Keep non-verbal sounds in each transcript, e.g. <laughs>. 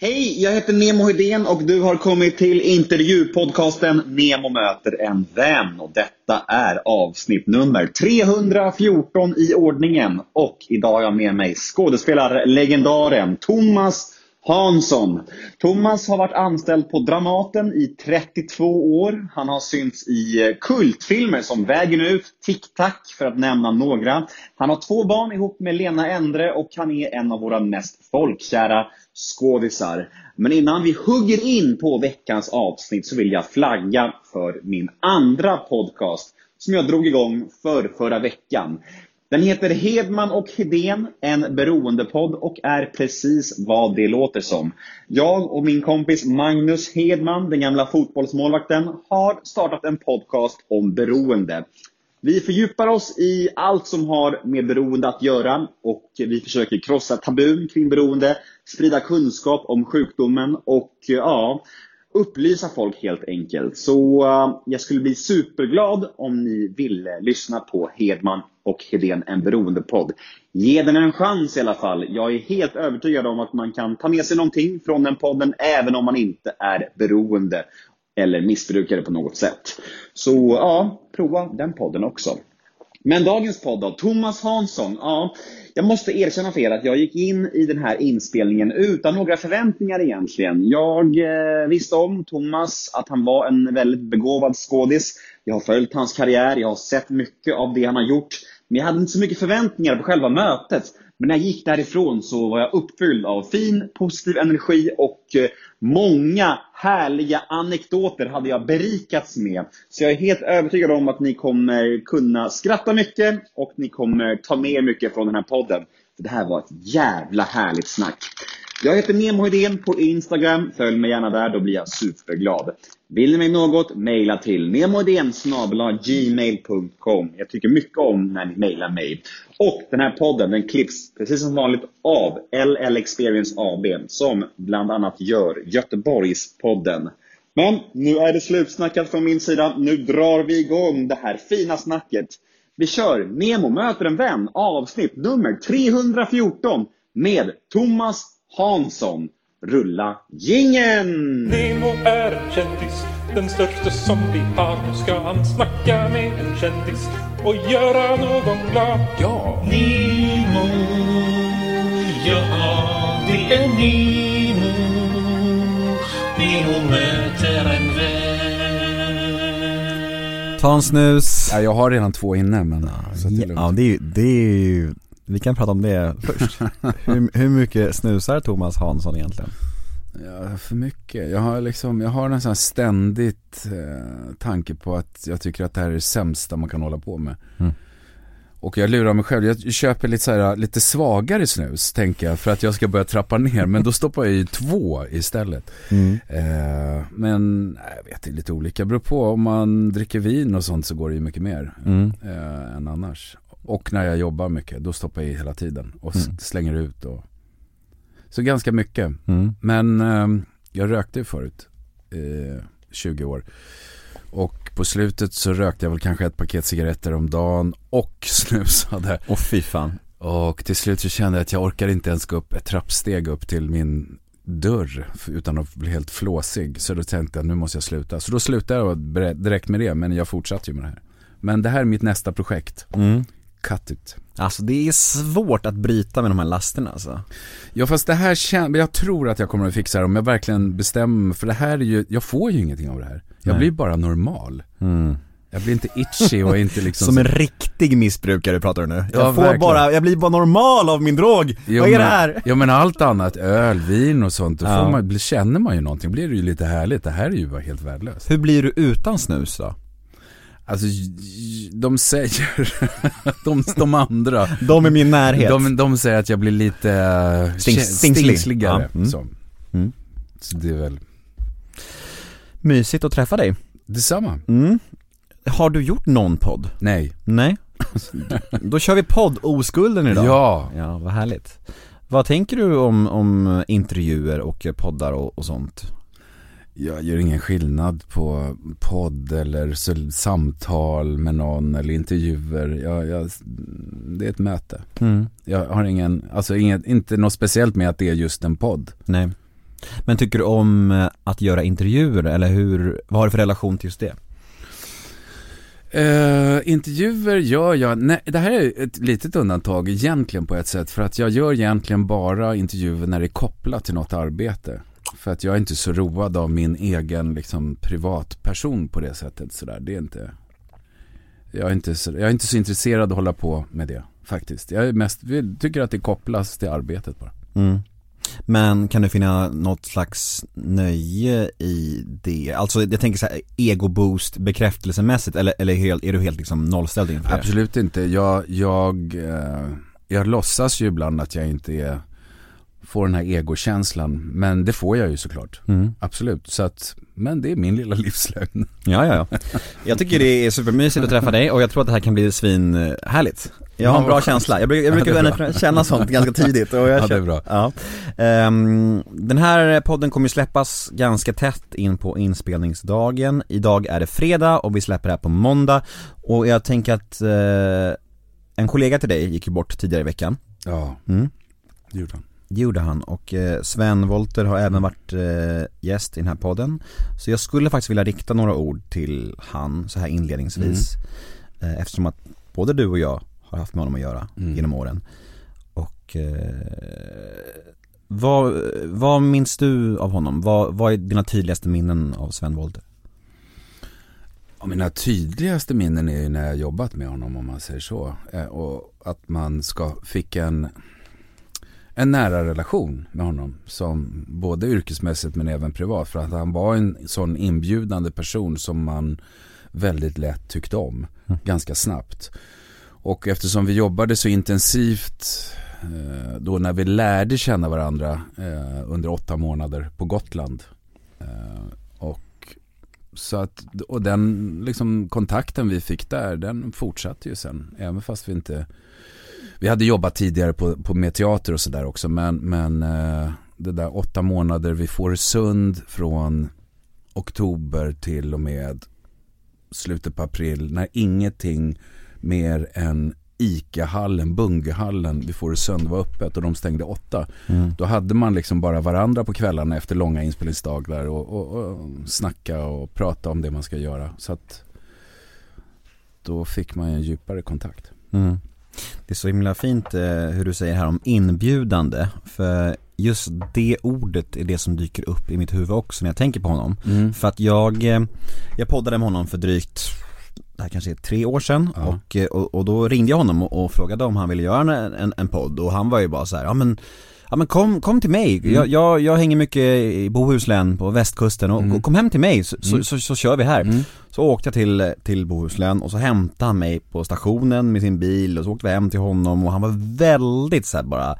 Hej, jag heter Nemo Hedén och du har kommit till intervjupodcasten Nemo möter en vän. Och detta är avsnitt nummer 314 i ordningen. Och idag har jag med mig skådespelarlegendaren Thomas Hansson. Thomas har varit anställd på Dramaten i 32 år. Han har synts i eh, kultfilmer som Vägen ut, Tic Tac för att nämna några. Han har två barn ihop med Lena Endre och han är en av våra mest folkkära skådisar. Men innan vi hugger in på veckans avsnitt så vill jag flagga för min andra podcast som jag drog igång för förra veckan. Den heter Hedman och Hedén, en beroendepodd och är precis vad det låter som. Jag och min kompis Magnus Hedman, den gamla fotbollsmålvakten, har startat en podcast om beroende. Vi fördjupar oss i allt som har med beroende att göra och vi försöker krossa tabun kring beroende, sprida kunskap om sjukdomen och ja, upplysa folk helt enkelt. Så eh, jag skulle bli superglad om ni ville lyssna på Hedman och Hedén, en beroendepodd. Ge den en chans i alla fall. Jag är helt övertygad om att man kan ta med sig någonting från den podden även om man inte är beroende eller missbrukare på något sätt. Så ja, prova den podden också. Men dagens podd då, Thomas Hansson. Ja, jag måste erkänna för er att jag gick in i den här inspelningen utan några förväntningar egentligen. Jag eh, visste om Thomas, att han var en väldigt begåvad skådis. Jag har följt hans karriär, jag har sett mycket av det han har gjort. Men jag hade inte så mycket förväntningar på själva mötet. Men när jag gick därifrån så var jag uppfylld av fin, positiv energi och eh, många härliga anekdoter hade jag berikats med. Så jag är helt övertygad om att ni kommer kunna skratta mycket och ni kommer ta med er mycket från den här podden. För det här var ett jävla härligt snack. Jag heter Nemo Hedén på Instagram. Följ mig gärna där, då blir jag superglad. Vill ni mig något, mejla till gmail.com. Jag tycker mycket om när ni mejlar mig. Och den här podden den klipps precis som vanligt av LL Experience AB som bland annat gör Göteborgspodden. Men nu är det slutsnackat från min sida. Nu drar vi igång det här fina snacket. Vi kör Nemo möter en vän avsnitt nummer 314 med Thomas Hansson. Rulla gingen! Nemo är en kändis, den största som vi har. Nu ska han snacka med en kändis och göra någon glad. Ja! Nemo, ja det är Nemo. Nemo möter en vän. Ta en snus. Ja, jag har redan två inne men Ja, så det är lugnt. ja det, är, ju- det är ju, vi kan prata om det först. <laughs> hur, hur mycket snusar Thomas Hansson egentligen? Ja, för mycket. Jag har liksom, jag har här ständigt eh, tanke på att jag tycker att det här är det sämsta man kan hålla på med. Mm. Och jag lurar mig själv, jag köper lite, så här, lite svagare snus tänker jag för att jag ska börja trappa ner men då stoppar jag i två istället. Eh, men nej, jag vet, det är lite olika. Det beror på om man dricker vin och sånt så går det ju mycket mer Mm. eh, än annars. Och när jag jobbar mycket, då stoppar jag i hela tiden och Mm. slänger ut. Och... Så ganska mycket. Mm. Men ehm, jag rökte ju förut, eh, 20 år. Och på slutet så rökte jag väl kanske ett paket cigaretter om dagen och <laughs> snusade. Och fy fan. Och till slut så kände jag att jag orkar inte ens gå upp ett trappsteg upp till min dörr utan att bli helt flåsig. Så då tänkte jag nu måste jag sluta. Så då slutade jag direkt med det men jag fortsatte ju med det här. Men det här är mitt nästa projekt. Mm. Cut it. Alltså det är svårt att bryta med de här lasterna alltså. Ja fast det här känns, jag tror att jag kommer att fixa det om jag verkligen bestämmer. För det här är ju, jag får ju ingenting av det här. Jag Nej. blir bara normal. Jag blir inte itchy och inte liksom <laughs> Som en riktig missbrukare pratar du nu. Jag Ja, får verkligen. bara, jag blir bara normal av min drog. Jo, Vad är det men- här? Ja men allt annat, öl, vin och sånt, då Ja. får man, känner man ju någonting. blir det ju lite härligt. Det här är ju bara helt värdelöst. Hur blir du utan snus då? Alltså, de säger, <laughs> de, de andra, De i min närhet. de, de säger att jag blir lite uh, Stings- stingslig. stingsligare. Ja, mm. Så. Mm. så det är väl Mysigt att träffa dig. detsamma. Mm. Har du gjort någon podd? Nej. Nej. Då kör vi podd Oskulden idag. Ja. Ja, vad härligt. Vad tänker du om, om intervjuer och poddar och, och sånt? Jag gör ingen skillnad på podd eller samtal med någon eller intervjuer. Jag, jag, det är ett möte. Mm. Jag har ingen, alltså inget, inte något speciellt med att det är just en podd. Nej. Men tycker du om eh, att göra intervjuer eller hur, vad har du för relation till just det? Eh, intervjuer gör jag, nej det här är ett litet undantag egentligen på ett sätt för att jag gör egentligen bara intervjuer när det är kopplat till något arbete. För att jag är inte så road av min egen liksom, privatperson på det sättet sådär. Det är inte, jag är inte, så, jag är inte så intresserad av att hålla på med det faktiskt. Jag är mest, tycker att det kopplas till arbetet bara. Mm. Men kan du finna något slags nöje i det? Alltså jag tänker så här, ego-boost bekräftelsemässigt eller, eller är, är du helt liksom nollställd inför det? Absolut inte. Jag, jag, eh, jag låtsas ju ibland att jag inte är, får den här egokänslan. Men det får jag ju såklart. Mm. Absolut. Så att, men det är min lilla livslögn. Ja, ja, ja. Jag tycker det är supermysigt att träffa dig och jag tror att det här kan bli svin härligt. Jag har en bra känsla, jag brukar, jag brukar Ja, känna sånt ganska tidigt och jag Ja, det är bra. Ja. Ehm, den här podden kommer ju släppas ganska tätt in på inspelningsdagen. Idag är det fredag och vi släpper det här på måndag. Och jag tänker att eh, en kollega till dig gick ju bort tidigare i veckan. Ja, Mm. det gjorde han. Det gjorde han och eh, Sven Volter har även varit eh, gäst i den här podden. Så jag skulle faktiskt vilja rikta några ord till han så här inledningsvis. Eh, eftersom att både du och jag har haft med honom att göra Mm. genom åren. Och vad, vad minns du av honom? Vad, vad är dina tydligaste minnen av Sven Volter? Ja, mina tydligaste minnen är ju när jag jobbat med honom om man säger så. Och att man ska, fick en, en nära relation med honom. Som både yrkesmässigt men även privat. För att han var en sån inbjudande person som man väldigt lätt tyckte om. Ganska snabbt. Och eftersom vi jobbade så intensivt eh, då när vi lärde känna varandra eh, under åtta månader på Gotland. Eh, och så att, och den liksom kontakten vi fick där, den fortsatte ju sen. Även fast vi inte, vi hade jobbat tidigare på, på med teater och sådär också. Men, men eh, det där åtta månader vid Fårösund från oktober till och med slutet på april. När ingenting mer än ICA-hallen, Bungehallen vid Fårösund var öppet och de stängde åtta. Då hade man liksom bara varandra på kvällarna efter långa inspelningsdagar och, och, och snacka och prata om det man ska göra. Så att då fick man en djupare kontakt. Mm. Det är så himla fint eh, hur du säger här om inbjudande. För just det ordet är det som dyker upp i mitt huvud också när jag tänker på honom. För att jag, eh, jag poddade med honom för drygt, det här kanske är tre år sedan Ja. och, eh, och, och då ringde jag honom och, och frågade om han ville göra en, en, en podd och han var ju bara så här, ja men Ja men kom, kom till mig, jag, jag, jag hänger mycket i Bohuslän på västkusten och, Mm. och kom hem till mig så, så, så, så kör vi här. Mm. Så åkte jag till, till Bohuslän och så hämtade han mig på stationen med sin bil och så åkte vi hem till honom och han var väldigt så här bara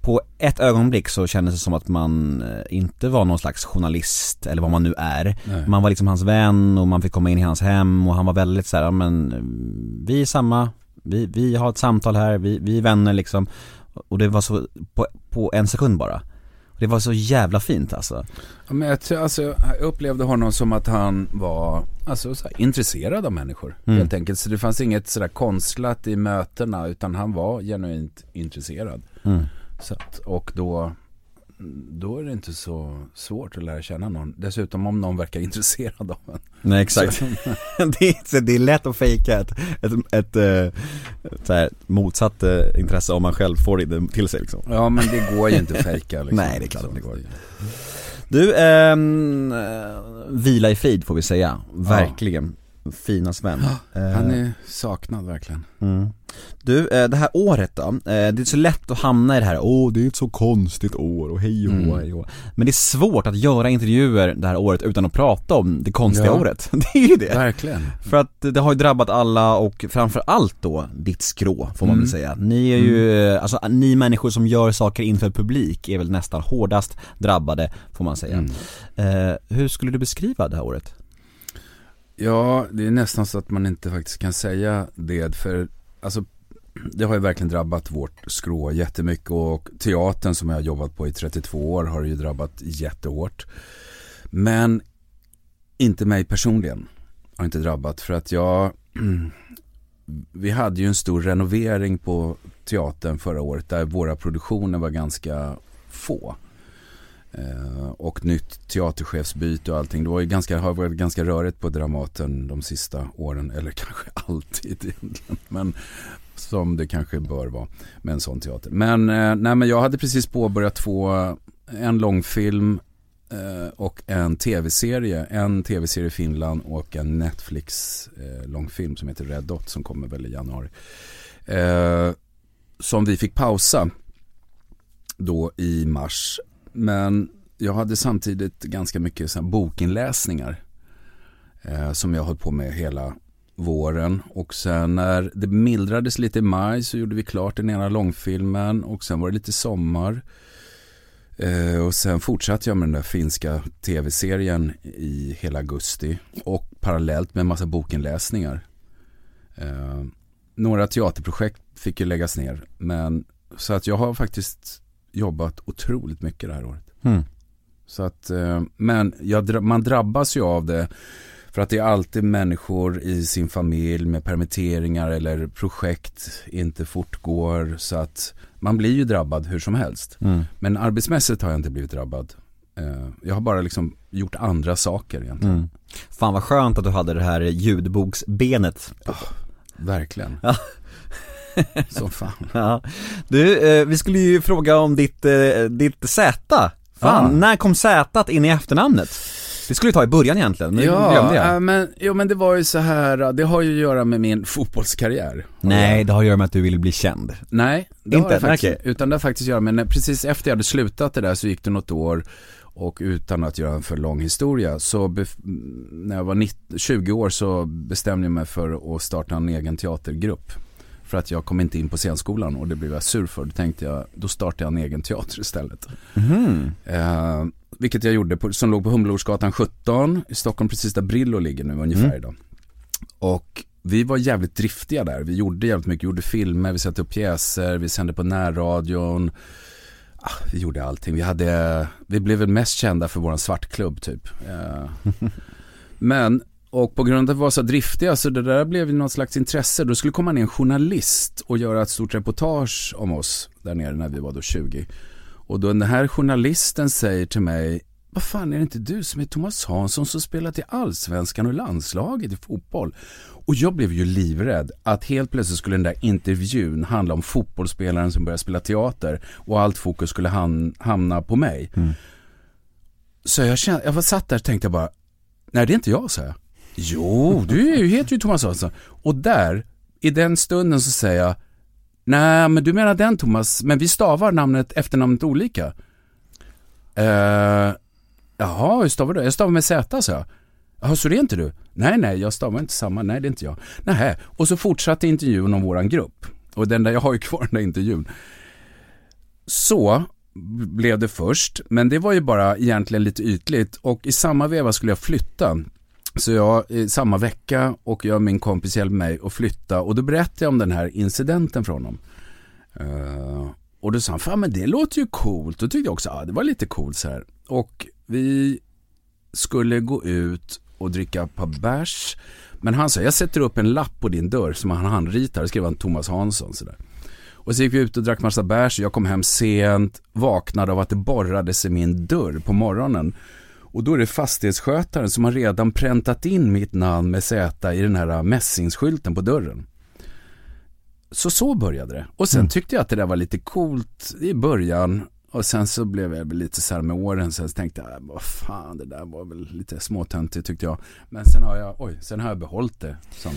på ett ögonblick så kändes det som att man eh, inte var någon slags journalist eller vad man nu är. Nej. Man var liksom hans vän och man fick komma in i hans hem och han var väldigt så här, men eh, vi är samma, vi, vi har ett samtal här, vi, vi är vänner liksom. Och det var så, på, på en sekund bara. Det var så jävla fint alltså. Ja, men jag, tror- alltså, jag upplevde honom som att han var alltså, så här, intresserad av människor. Mm. Helt enkelt. Så det fanns inget sådär konstlat i mötena utan han var genuint intresserad. Mm. Så att, och då, då är det inte så svårt att lära känna någon. Dessutom om någon verkar <laughs> intresserad av en. Nej exakt. <laughs> det, är, det är lätt att fejka ett, ett, ett, eh, så här, motsatt eh, intresse om man själv får det till sig liksom. Ja men det går ju inte att fejka. <laughs> Liksom. Nej, det är klart att det går. Du, ehm, eh, vila i frid får vi säga. Verkligen. Fina Sven. <gasps> Eh, Han är saknad verkligen. mm. Du, eh, det här året då, eh, det är så lätt att hamna i det här, åh det är ett så konstigt år och hej och Mm. hej och. Men det är svårt att göra intervjuer det här året utan att prata om det konstiga Ja. året. <laughs> Det är ju det. Verkligen. För att det har ju drabbat alla och framför allt då ditt skrå får man Mm. väl säga. Ni är ju, eh, alltså ni människor som gör saker inför publik är väl nästan hårdast drabbade får man säga. Mm. Eh, hur skulle du beskriva det här året? Ja, det är nästan så att man inte faktiskt kan säga det. För alltså, det har ju verkligen drabbat vårt skrå jättemycket. Och teatern som jag har jobbat på i 32 år har ju drabbat jättehårt. Men inte mig personligen har inte drabbat. För att jag, <clears throat> vi hade ju en stor renovering på teatern förra året. Där våra produktioner var ganska få. Eh, och nytt teaterchefsbyte och allting. Det var ju ganska, har varit ganska rörigt på Dramaten de sista åren, eller <laughs> kanske alltid egentligen. Men som det kanske bör vara med en sån teater. Men, eh, nej, men jag hade precis påbörjat två, en långfilm eh, och en tv-serie. En tv-serie i Finland och en Netflix eh, långfilm som heter Red Dot som kommer väl i januari. Eh, som vi fick pausa då i mars. Men jag hade samtidigt ganska mycket så bokinläsningar eh, som jag höll på med hela våren och sen när det mildrades lite i maj så gjorde vi klart den ena långfilmen och sen var det lite sommar. Eh, och sen fortsatte jag med den där finska tv-serien i hela augusti och parallellt med en massa bokinläsningar. Eh, några teaterprojekt fick ju läggas ner men så att jag har faktiskt jobbat otroligt mycket det här året. Mm. Så att, eh, men jag, man drabbas ju av det för att det är alltid människor i sin familj med permitteringar eller projekt inte fortgår. Så att man blir ju drabbad hur som helst. Mm. Men arbetsmässigt har jag inte blivit drabbad. Eh, Jag har bara liksom gjort andra saker egentligen. Mm. Fan vad skönt att du hade det här ljudboksbenet. Verkligen. Ja. <laughs> Så fan. Ja. Du, eh, vi skulle ju fråga om ditt, eh, ditt Z. Fan, Ja. när kom Z in i efternamnet? Det skulle vi ta i början egentligen, men glömde jag. äh, men, jo men det var ju så här, det har ju att göra med min fotbollskarriär. Nej, det har att göra med att du ville bli känd. Nej, det Inte? har det faktiskt, Okej. utan det har faktiskt att göra med, när, precis efter jag hade slutat det där så gick det något år och utan att göra en för lång historia så när jag var 19, 20 år så bestämde jag mig för att starta en egen teatergrupp. För att jag kom inte in på scenskolan och det blev jag sur för. Då tänkte jag, då startar jag en egen teater istället. Mhm. Eh, vilket jag gjorde, på, som låg på Humlegårdsgatan 17 i Stockholm, precis där Brillo ligger nu ungefär Mm. idag. Och vi var jävligt driftiga där. Vi gjorde jävligt mycket, vi gjorde filmer, vi satte upp pjäser, vi sände på närradion. Ah, vi gjorde allting. Vi, hade, vi blev väl mest kända för våran svartklubb typ. Eh, <laughs> men, och på grund av att vi var så driftiga så det där blev ju något slags intresse. Då skulle komma ner en journalist och göra ett stort reportage om oss där nere när vi var då 20. Och då den här journalisten säger till mig vad fan är det inte du som är Thomas Hansson som spelat i Allsvenskan och landslaget i fotboll? Och jag blev ju livrädd att helt plötsligt skulle den där intervjun handla om fotbollsspelaren som börjar spela teater och allt fokus skulle han, hamna på mig. Så jag kände, jag var satt där och tänkte bara, nej det är inte jag, sa jag. Jo, du heter ju Thomas Olsson. Och där, i den stunden så säger jag, nej men du menar den Thomas, men vi stavar namnet, efternamnet olika. Uh, jaha, hur stavar du? Jag stavar med Z, sa jag. Jaha, så det är inte du? Nej, nej, jag stavar inte samma, nej det är inte jag. Nähä, och så fortsatte intervjun om våran grupp. Och den där, jag har ju kvar den där intervjun. Så blev det först, men det var ju bara egentligen lite ytligt och i samma veva skulle jag flytta. Så jag, samma vecka och jag och min kompis hjälpte mig att flytta och då berättade jag om den här incidenten för honom. Uh, och då sa han, fan men det låter ju coolt. Då tyckte jag också, ja det var lite coolt så här. Och vi skulle gå ut och dricka ett par bärs. Men han sa, jag sätter upp en lapp på din dörr som han handritar. Det skrev han Thomas Hansson sådär. Och så gick vi ut och drack massa bärs. och Jag kom hem sent, vaknade av att det borrades i min dörr på morgonen. Och då är det fastighetsskötaren som har redan präntat in mitt namn med Z i den här mässingsskylten på dörren. Så så började det. Och sen tyckte jag att det där var lite coolt i början. Och sen så blev jag lite så här med åren. Sen så tänkte jag, äh, vad fan det där var väl lite småtöntigt tyckte jag. Men sen har jag, oj, sen har jag behållit det. Som,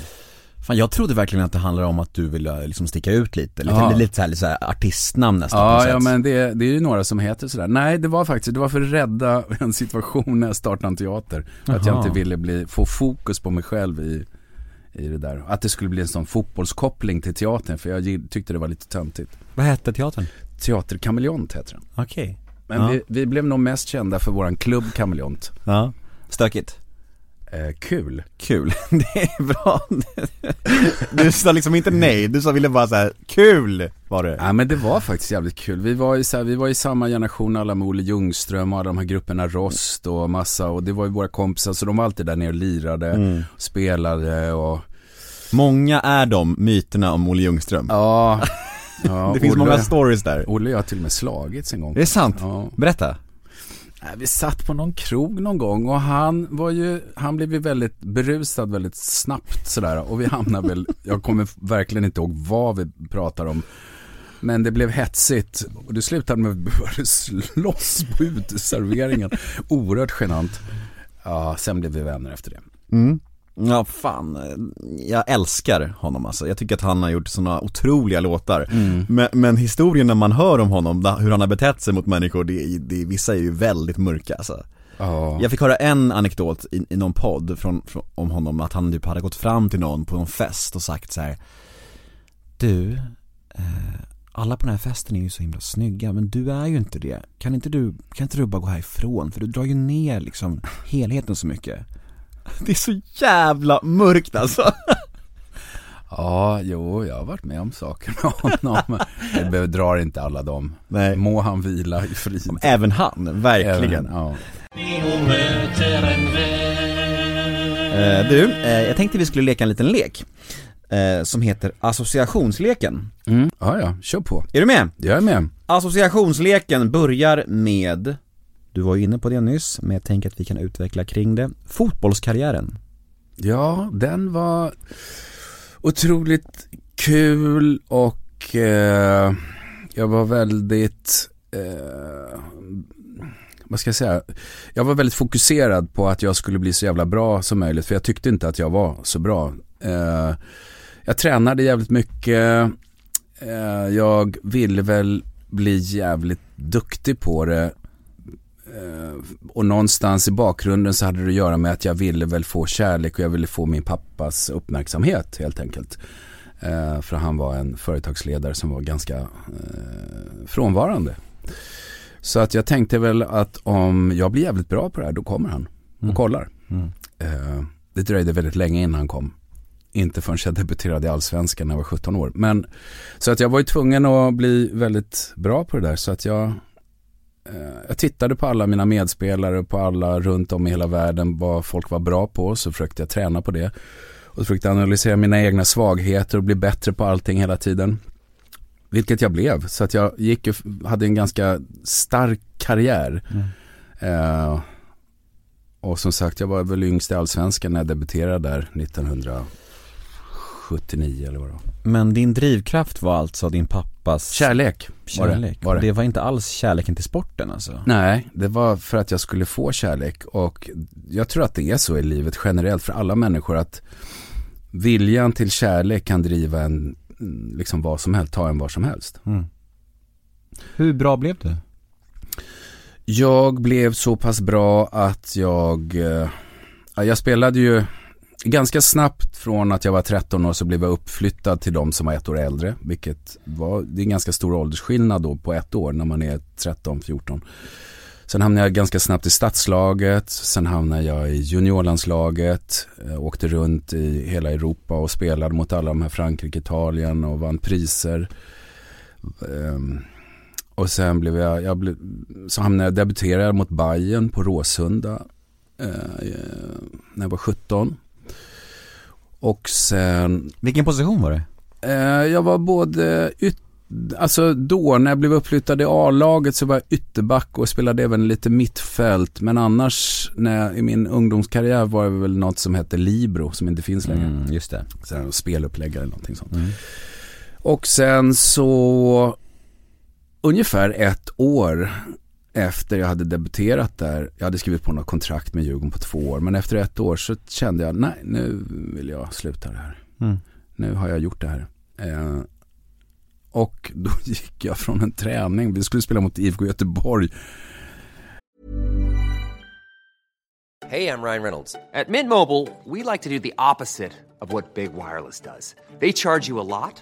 Fan jag trodde verkligen att det handlar om att du ville liksom sticka ut lite, lite, Ja. lite, så här, lite så här artistnamn nästan ja, ja sätt. men det, det är ju några som heter sådär. Nej, det var faktiskt, det var för att rädda <laughs> en situation när jag startade en teater. För att jag Jaha. inte ville bli, få fokus på mig själv i, i det där. Att det skulle bli en sån fotbollskoppling till teatern, för jag tyckte det var lite töntigt. Vad hette teatern? Teaterkameleont heter den. Okej. Men Ja. vi, vi blev nog mest kända för våran klubb Kameleont. Ja. Stökigt. Eh, kul. Kul, <laughs> det är bra. <laughs> Du sa liksom inte nej, du sa ville bara så här, kul var det. Ja men det var faktiskt jävligt kul. Vi var i, så här, vi var i samma generation alla med Olle Ljungström och alla de här grupperna Rost och massa och det var ju våra kompisar så de var alltid där nere och lirade, Mm. och spelade och Många är de myterna om Olle Ljungström. ja. <laughs> ja det finns Olle, många stories där. Olle jag har till och med slagits en gång. Det är sant. Ja. Berätta. Nej, vi satt på någon krog någon gång och han var ju, han blev ju väldigt berusad väldigt snabbt sådär och vi hamnade väl, <laughs> jag kommer verkligen inte ihåg vad vi pratar om. Men det blev hetsigt och det slutade med att vi började slåss på uteserveringen. Oerhört genant. Ja, sen blev vi vänner efter det. Mm. Ja fan, jag älskar honom alltså. Jag tycker att han har gjort sådana otroliga låtar. Mm. Men, men historien när man hör om honom, hur han har betett sig mot människor, det, det, vissa är ju väldigt mörka alltså. Ja. Jag fick höra en anekdot i, i någon podd från, från, om honom, att han typ hade gått fram till någon på någon fest och sagt så här. Du, eh, alla på den här festen är ju så himla snygga, men du är ju inte det. Kan inte du, kan inte du bara gå härifrån? För du drar ju ner liksom helheten så mycket. <laughs> Det är så jävla mörkt alltså. Ja, jo, jag har varit med om saker med honom. <laughs> Jag behöver- drar inte alla dem. Nej. Må han vila i frid. Även han, verkligen. Även, ja. Eh, du, eh, jag tänkte vi skulle leka en liten lek. Eh, som heter associationsleken. Mm. ja, ja, kör på. Är du med? Jag är med. Associationsleken börjar med, du var ju inne på det nyss, men jag tänker att vi kan utveckla kring det, fotbollskarriären. Ja, den var otroligt kul och eh, jag var väldigt, eh, vad ska jag säga, jag var väldigt fokuserad på att jag skulle bli så jävla bra som möjligt för jag tyckte inte att jag var så bra. Eh, jag tränade jävligt mycket, eh, jag ville väl bli jävligt duktig på det och någonstans i bakgrunden så hade det att göra med att jag ville väl få kärlek och jag ville få min pappas uppmärksamhet helt enkelt. Eh, för han var en företagsledare som var ganska eh, frånvarande. Så att jag tänkte väl att om jag blir jävligt bra på det här då kommer han och kollar. Mm. Eh, det dröjde väldigt länge innan han kom. Inte förrän jag debuterade i Allsvenskan när jag var 17 år. Men, så att jag var ju tvungen att bli väldigt bra på det där. Så att jag, eh, jag tittade på alla mina medspelare, på alla runt om i hela världen, vad folk var bra på. Så försökte jag träna på det. Och försökte analysera mina egna svagheter och bli bättre på allting hela tiden. Vilket jag blev. Så att jag gick och hade en ganska stark karriär. Eh, och som sagt, jag var väl yngst i allsvenskan när jag debuterade där 1979 eller vad det var. Men din drivkraft var alltså din pappas Kärlek var det. kärlek. Var det. det var inte alls kärleken till sporten alltså? Nej, det var för att jag skulle få kärlek och jag tror att det är så i livet generellt för alla människor att viljan till kärlek kan driva en, mm, liksom vad som helst, ta en var som helst. Hur bra blev du? Jag blev så pass bra att jag, eh, ja, jag spelade ju ganska snabbt från att jag var 13 år så blev jag uppflyttad till de som var ett år äldre. Vilket var, det är en ganska stor åldersskillnad då på ett år när man är 13-14. Sen hamnade jag ganska snabbt i stadslaget, sen hamnade jag i juniorlandslaget, eh, åkte runt i hela Europa och spelade mot alla de här Frankrike, Italien och vann priser. Ehm, och sen blev jag, jag blev, så hamnade jag, debuterade mot Bayern på Råsunda eh, när jag var 17. Och sen, Vilken position var det? eh, jag var både yt, alltså då när jag blev uppflyttad i A-laget så var jag ytterback och spelade även lite mittfält. Men annars när jag, i min ungdomskarriär var jag väl något som hette Libro som inte finns längre. Mm, just det. Här, speluppläggare eller någonting sånt. Mm. Och sen så ungefär ett år efter jag hade debuterat där, jag hade skrivit på något kontrakt med Djurgården på två år, men efter ett år så kände jag, nej nu vill jag sluta det här. Mm. Nu har jag gjort det här. Eh, och då <laughs> gick jag från en träning, vi skulle spela mot IFK Göteborg, Hey, I'm Ryan Reynolds. At Mint Mobile, we like to do the opposite of what Big Wireless. They charge you a lot,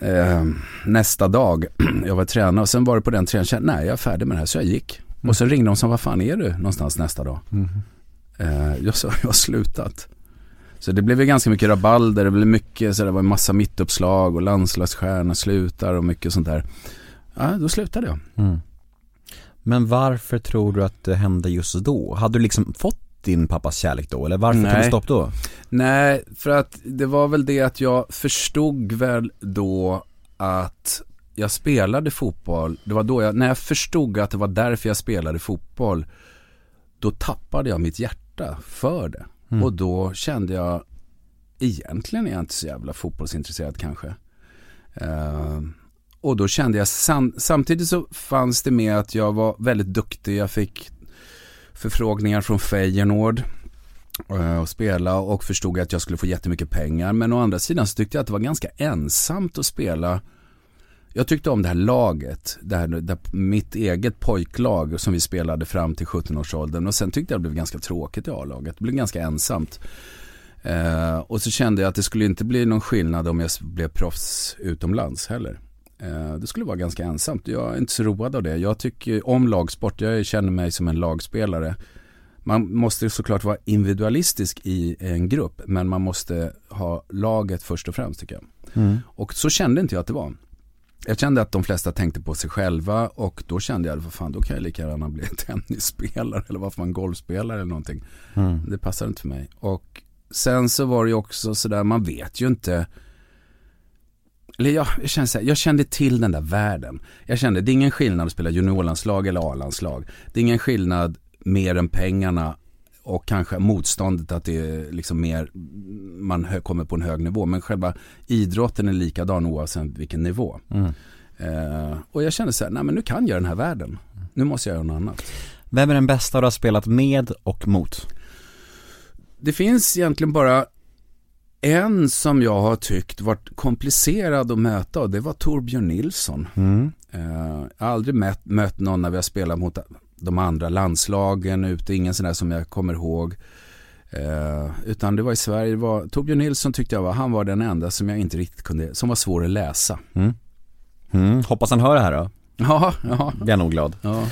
eh, nästa dag, <clears throat> jag var tränare och sen var det på den träningen, jag kände, nej jag är färdig med det här så jag gick. Och sen ringde de och sa, vad fan är du någonstans nästa dag? Eh, jag sa, <laughs> jag har slutat. Så det blev ju ganska mycket rabalder, det blev mycket, så det var en massa mittuppslag och landslagsstjärna slutar och mycket sånt där. Ja, då slutade jag. Mm. Men varför tror du att det hände just då? Hade du liksom fått din pappas kärlek då? Eller varför tog Nej. du stopp då? Nej, för att det var väl det att jag förstod väl då att jag spelade fotboll. Det var då jag, när jag förstod att det var därför jag spelade fotboll, då tappade jag mitt hjärta för det. Mm. Och då kände jag, egentligen är jag inte så jävla fotbollsintresserad kanske. Eh, och då kände jag, sam, samtidigt så fanns det med att jag var väldigt duktig. Jag fick förfrågningar från Feyenoord eh, och spela och förstod att jag skulle få jättemycket pengar. Men å andra sidan så tyckte jag att det var ganska ensamt att spela. Jag tyckte om det här laget, det här, det, mitt eget pojklag som vi spelade fram till 17-årsåldern. Och sen tyckte jag det blev ganska tråkigt i A-laget. Det blev ganska ensamt. Eh, och så kände jag att det skulle inte bli någon skillnad om jag blev proffs utomlands heller. Eh, det skulle vara ganska ensamt. Jag är inte så road av det. Jag tycker om lagsport. Jag känner mig som en lagspelare. Man måste såklart vara individualistisk i en grupp. Men man måste ha laget först och främst tycker jag. Mm. Och så kände inte jag att det var. Jag kände att de flesta tänkte på sig själva och då kände jag, vad fan, då kan jag lika gärna bli <laughs> tennisspelare eller varför man golfspelare eller någonting. Mm. Det passar inte för mig. Och sen så var det ju också sådär, man vet ju inte. Eller jag, jag, kände här, jag kände till den där världen. Jag kände, det är ingen skillnad att spela juniorlandslag eller A-landslag. Det är ingen skillnad mer än pengarna och kanske motståndet att det är liksom mer, man kommer på en hög nivå. Men själva idrotten är likadan oavsett vilken nivå. Mm. Eh, och jag kände så här, nej men nu kan jag den här världen. Nu måste jag göra något annat. Vem är den bästa du har spelat med och mot? Det finns egentligen bara en som jag har tyckt varit komplicerad att möta och det var Torbjörn Nilsson. Mm. Eh, jag har aldrig mött, mött någon när vi har spelat mot de andra landslagen ute, ingen sån där som jag kommer ihåg. Eh, utan det var i Sverige, det var, Torbjörn Nilsson tyckte jag var, han var den enda som jag inte riktigt kunde, som var svår att läsa. Mm. Hoppas han hör det här då. Ja, ja, Blir nog glad. ja.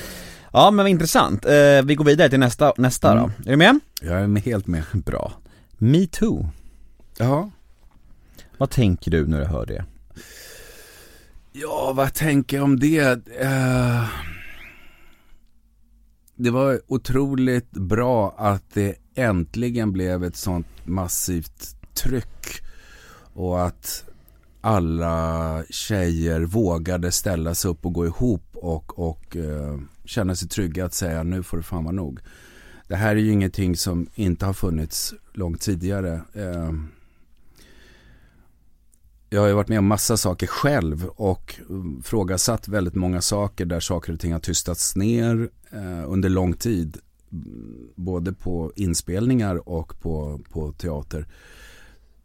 Ja men intressant. Eh, vi går vidare till nästa, nästa Mm. då. Är du med? Jag är med, helt med. Bra. Me too. Ja. Vad tänker du när du hör det? Ja, vad tänker jag om det? Eh, det var otroligt bra att det äntligen blev ett sånt massivt tryck och att alla tjejer vågade ställa sig upp och gå ihop och, och eh, känna sig trygga att säga nu får det fan vara nog. Det här är ju ingenting som inte har funnits långt tidigare. Eh, jag har ju varit med om massa saker själv och mm, frågasatt väldigt många saker där saker och ting har tystats ner eh, under lång tid. Mm, Både på inspelningar och på, på teater.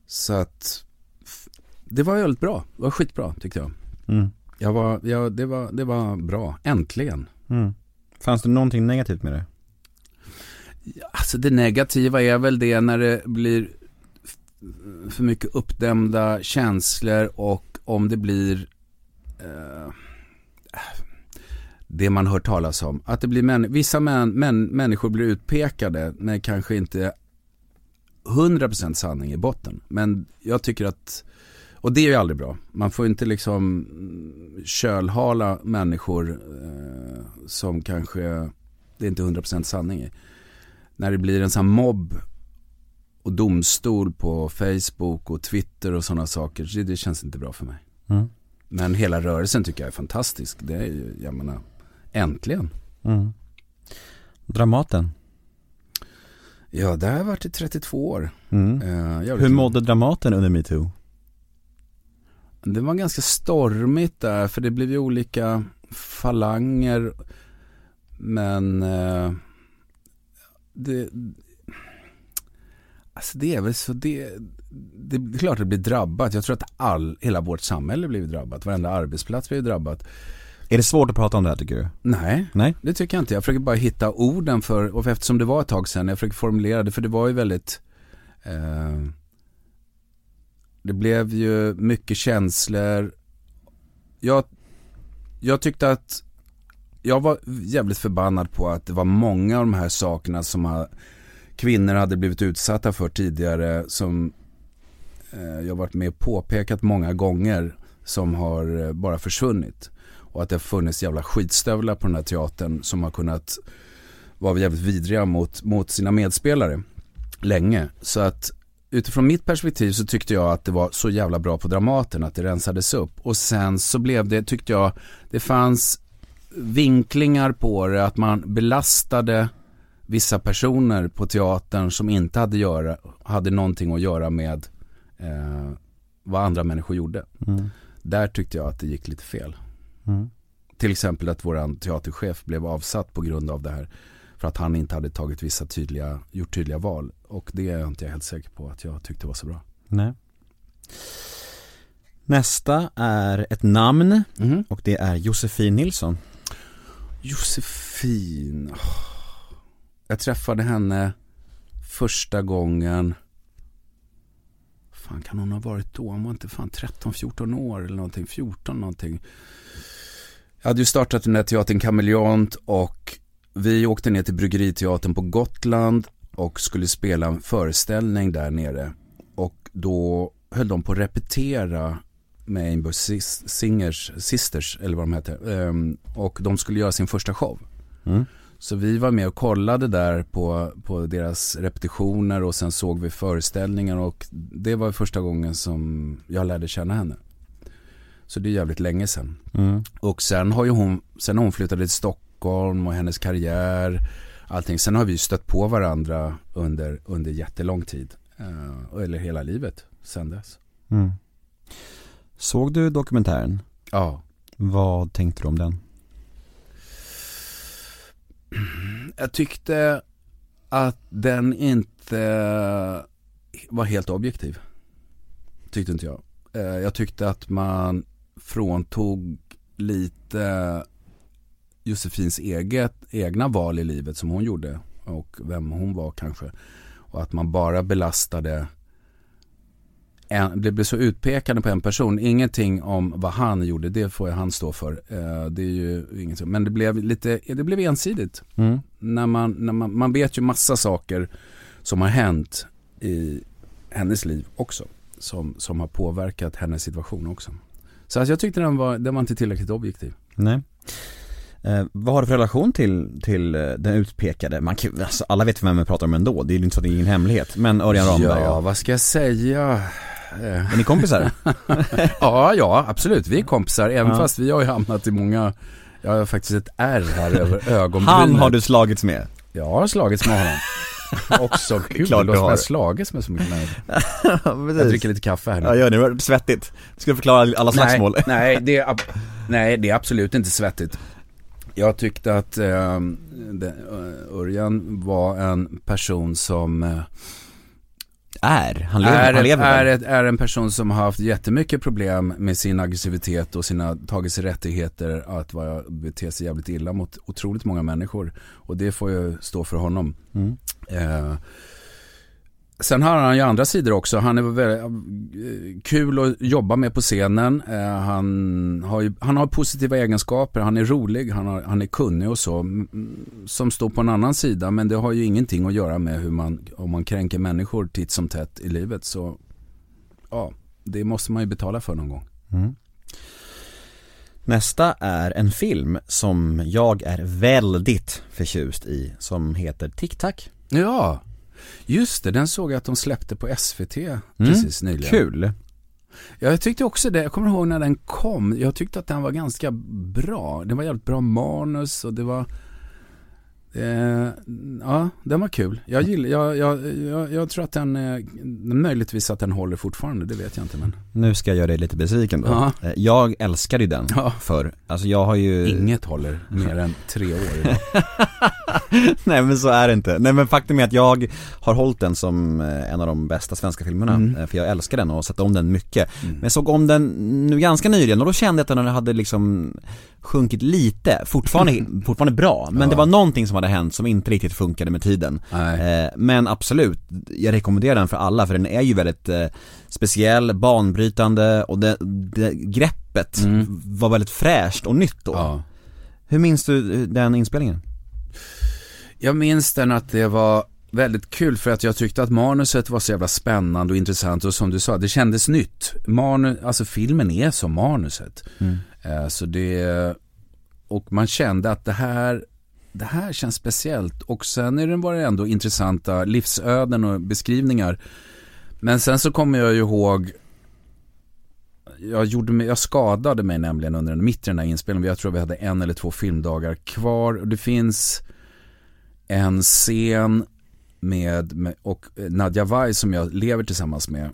Så att det var väldigt bra. Det var skitbra tyckte jag. Mm. jag, var, jag det, var, det var bra. Äntligen. Mm. Fanns det någonting negativt med det? Alltså det negativa är väl det när det blir för mycket uppdämda känslor och om det blir eh, det man hör talas om. Att det blir män, vissa män, män, människor blir utpekade men kanske inte 100% sanning i botten. Men jag tycker att, och det är ju aldrig bra. Man får inte liksom kölhala människor eh, som kanske det är inte 100% sanning i när det blir en sån här mobb och domstol på Facebook och Twitter och sådana saker, det, det känns inte bra för mig. Mm. Men hela rörelsen tycker jag är fantastisk. Det är ju, jag menar, äntligen. Mm. Dramaten? Ja, det har jag varit i 32 år. Mm. Jag Hur mådde Dramaten under metoo? Det var ganska stormigt där, för det blev ju olika falanger. Men eh, det, alltså det är väl så det, det är klart att det blir drabbat. Jag tror att all, hela vårt samhälle blir drabbat. Varenda arbetsplats blir drabbat. Är det svårt att prata om det här tycker du? Nej, Nej? det tycker jag inte. Jag försöker bara hitta orden för, och eftersom det var ett tag sedan, jag försöker formulera det, för det var ju väldigt eh, Det blev ju mycket känslor Jag, jag tyckte att Jag var jävligt förbannad på att det var många av de här sakerna som har kvinnor hade blivit utsatta för tidigare som eh, jag varit med och påpekat många gånger som har eh, bara försvunnit. Och att det har funnits jävla skitstövlar på den här teatern som har kunnat vara jävligt vidriga mot, mot sina medspelare länge. Så att utifrån mitt perspektiv så tyckte jag att det var så jävla bra på Dramaten att det rensades upp. Och sen så blev det, tyckte jag, det fanns vinklingar på det att man belastade vissa personer på teatern som inte hade, göra, hade någonting att göra med eh, vad andra människor gjorde. Mm. Där tyckte jag att det gick lite fel. Mm. Till exempel att våran teaterchef blev avsatt på grund av det här. För att han inte hade tagit vissa tydliga, gjort tydliga val. Och det är jag inte helt säker på att jag tyckte var så bra. Nej. Nästa är ett namn Mhm. och det är Josefin Nilsson. Josefin. Åh. Jag träffade henne första gången. Fan kan hon ha varit då? Hon var inte fan 13-14 år eller någonting. 14 någonting. Jag hade ju startat den där teatern Kameleont och vi åkte ner till Bryggeriteatern på Gotland och skulle spela en föreställning där nere. Och då höll de på att repetera med Amber Singers, Sisters eller vad de heter. Ehm, och de skulle göra sin första show. Mm. Så vi var med och kollade där på, på deras repetitioner och sen såg vi föreställningen och det var första gången som jag lärde känna henne. Så det är jävligt länge sedan. Mm. Och sen har ju hon, sen hon flyttat till Stockholm och hennes karriär, allting. Sen har vi stött på varandra under, under jättelång tid. Eh, eller hela livet sen dess. Mm. Såg du dokumentären? Ja. Vad tänkte du om den? Jag tyckte att den inte var helt objektiv. Tyckte inte jag. Eh, jag tyckte att man fråntog lite Josefins eget, egna val i livet som hon gjorde och vem hon var kanske. Och att man bara belastade en, det blev så utpekande på en person. Ingenting om vad han gjorde, det får jag han stå för. Eh, det är ju inget, men det blev lite, det blev ensidigt. Mm. När man, när man, man vet ju massa saker som har hänt i hennes liv också. Som, som har påverkat hennes situation också. Så att jag tyckte den var, den var inte tillräckligt objektiv. Nej. Eh, vad har du för relation till, till eh, den utpekade? Man kan, alltså, alla vet vem vi pratar om ändå, det är ju inte så det är ingen hemlighet. Men Örjan Ramberg, ja. vad ska jag säga? Eh, är ni kompisar? <laughs> ja, ja, absolut. Vi är kompisar, även Ja. fast vi har ju hamnat i många jag har faktiskt ett ärr här över <laughs> ögonbrynet. Han har du slagits med? Jag har slagits med honom. <laughs> Också kul, Klart du låter som har. jag slagits med så mycket människor. Jag dricker lite kaffe här nu. Ja gör det, det svettigt. Du ska förklara alla slagsmål. Nej, nej, det är, nej, det är absolut inte svettigt. Jag tyckte att eh, det, eh, Örjan var en person som eh, Är, han lever, är, han lever är, ett, är en person som har haft jättemycket problem med sin aggressivitet och sina tagit sig rättigheter att vara, bete sig jävligt illa mot otroligt många människor. Och det får ju stå för honom. Mm. Eh, sen har han ju andra sidor också. Han är väldigt eh, kul att jobba med på scenen. Eh, han, har ju, han har positiva egenskaper. Han är rolig, han, har, han är kunnig och så. Som står på en annan sida. Men det har ju ingenting att göra med hur man, om man kränker människor titt som tätt i livet. Så ja, det måste man ju betala för någon gång. Mm. Nästa är en film som jag är väldigt förtjust i, som heter Tic Tac. Ja, just det. Den såg jag att de släppte på SVT precis nyligen. Kul! Ja, jag tyckte också det. Jag kommer ihåg när den kom. Jag tyckte att den var ganska bra. Det var jävligt bra manus och det var... Eh, ja, den var kul. Jag, gillar, jag, jag, jag, jag tror att den, eh, möjligtvis att den håller fortfarande, det vet jag inte men. Nu ska jag göra dig lite besviken då. Ja. Eh, Jag älskade ju den Ja. för alltså jag har ju Inget håller mer än tre år idag. <laughs> Nej men så är det inte. Nej men faktum är att jag har hållit den som eh, en av de bästa svenska filmerna. Mm. eh, För jag älskar den och har sett om den mycket. Men jag såg om den nu ganska nyligen och då kände jag att den hade liksom sjunkit lite. Fortfarande, <laughs> fortfarande bra. Men Ja. det var någonting som hade hänt som inte riktigt funkade med tiden. Eh, Men absolut, jag rekommenderar den för alla för den är ju väldigt eh, speciell, banbrytande och det, det greppet Mm. var väldigt fräscht och nytt då. Ja. Hur minns du eh, den inspelningen? Jag minns den att det var väldigt kul för att jag tyckte att manuset var så jävla spännande och intressant och som du sa, det kändes nytt. Manu, alltså filmen är som manuset. Eh, så det, och man kände att det här, det här känns speciellt och sen är det det ändå intressanta livsöden och beskrivningar. Men sen så kommer jag ju ihåg jag, gjorde mig, jag skadade mig nämligen under den, mitt i den här inspelningen. Jag tror vi hade en eller två filmdagar kvar. Och det finns en scen med, med och Nadja Vaj som jag lever tillsammans med.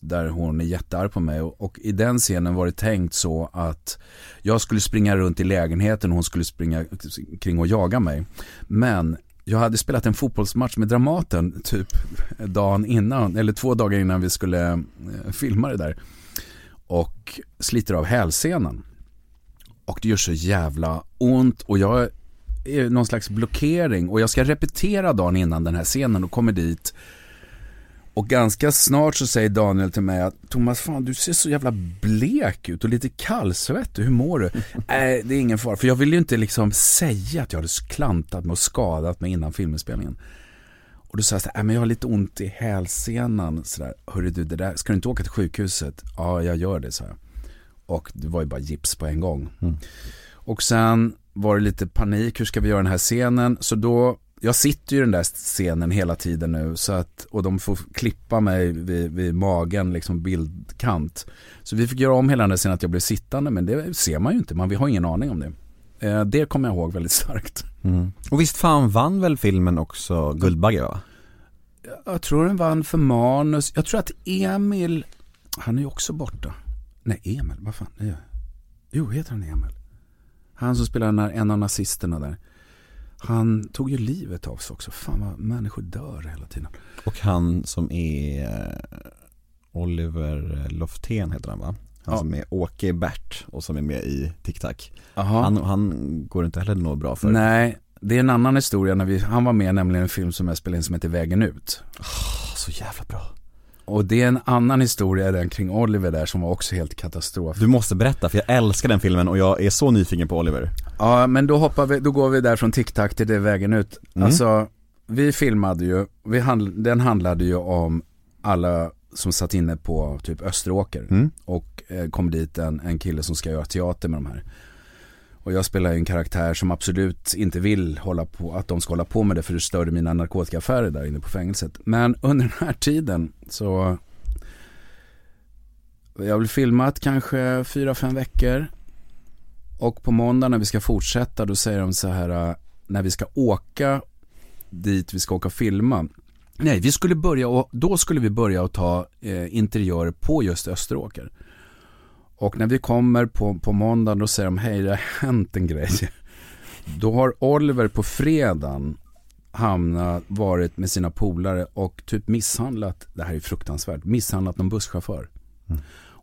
Där hon är jättearg på mig och, och i den scenen var det tänkt så att jag skulle springa runt i lägenheten och hon skulle springa kring och jaga mig. Men jag hade spelat en fotbollsmatch med Dramaten typ dagen innan, eller två dagar innan vi skulle eh, filma det där. Och sliter av hälsenan. Och det gör så jävla ont och jag någon slags blockering och jag ska repetera dagen innan den här scenen och kommer dit. Och ganska snart så säger Daniel till mig att Thomas fan du ser så jävla blek ut och lite kallsvettig, hur mår du? <laughs> Nej det är ingen fara, för jag vill ju inte liksom säga att jag hade klantat mig och skadat mig innan filminspelningen. Och då sa jag så här, "Nej, men jag har lite ont i hälsenan sådär. Hörru du, det där, ska du inte åka till sjukhuset? Ja, jag gör det, sa jag. Och det var ju bara gips på en gång. Och sen var det lite panik, hur ska vi göra den här scenen? Så då, jag sitter ju i den där scenen hela tiden nu så att, och de får klippa mig vid, vid magen, liksom bildkant. Så vi fick göra om hela den där scenen att jag blev sittande, men det ser man ju inte, man vi har ingen aning om det. Eh, Det kommer jag ihåg väldigt starkt. Och visst fan vann väl filmen också Guldbagge va? Jag tror den vann för manus. Jag tror att Emil, han är ju också borta. Nej, Emil, vad fan? Jo, heter han Emil? Han som spelar när, en av nazisterna där. Han tog ju livet av sig också. Fan vad människor dör hela tiden. Och han som är eh, Oliver Loftén heter han va? Han Ja. som är Åke Bert och som är med i. Aha. Han, han går inte heller något bra för. Nej, det är en annan historia. När vi, han var med nämligen i en film som jag spelade in som heter Vägen ut. Åh, så jävla bra. Och det är en annan historia den kring Oliver där som var också helt katastrof. Du måste berätta för jag älskar den filmen och jag är så nyfiken på Oliver. Ja, men då hoppar vi, då går vi där från TikTok till det vägen ut. Mm. Alltså, vi filmade ju, vi handl, den handlade ju om alla som satt inne på typ Österåker Mm. och eh, kom dit en, en kille som ska göra teater med de här. Och jag spelar ju en karaktär som absolut inte vill hålla på, att de ska hålla på med det för det störde mina narkotikaaffärer där inne på fängelset. Men <laughs> under den här tiden så jag har väl filmat kanske fyra, fem veckor och på måndag när vi ska fortsätta då säger de så här äh, när vi ska åka dit vi ska åka och filma. Nej, vi skulle börja och då skulle vi börja och ta eh, interiör på just Österåker. Och när vi kommer på, på måndag då säger de hej det har hänt en grej. <laughs> Då har Oliver på fredagen hamnat, varit med sina polare och typ misshandlat, det här är fruktansvärt, misshandlat någon busschaufför.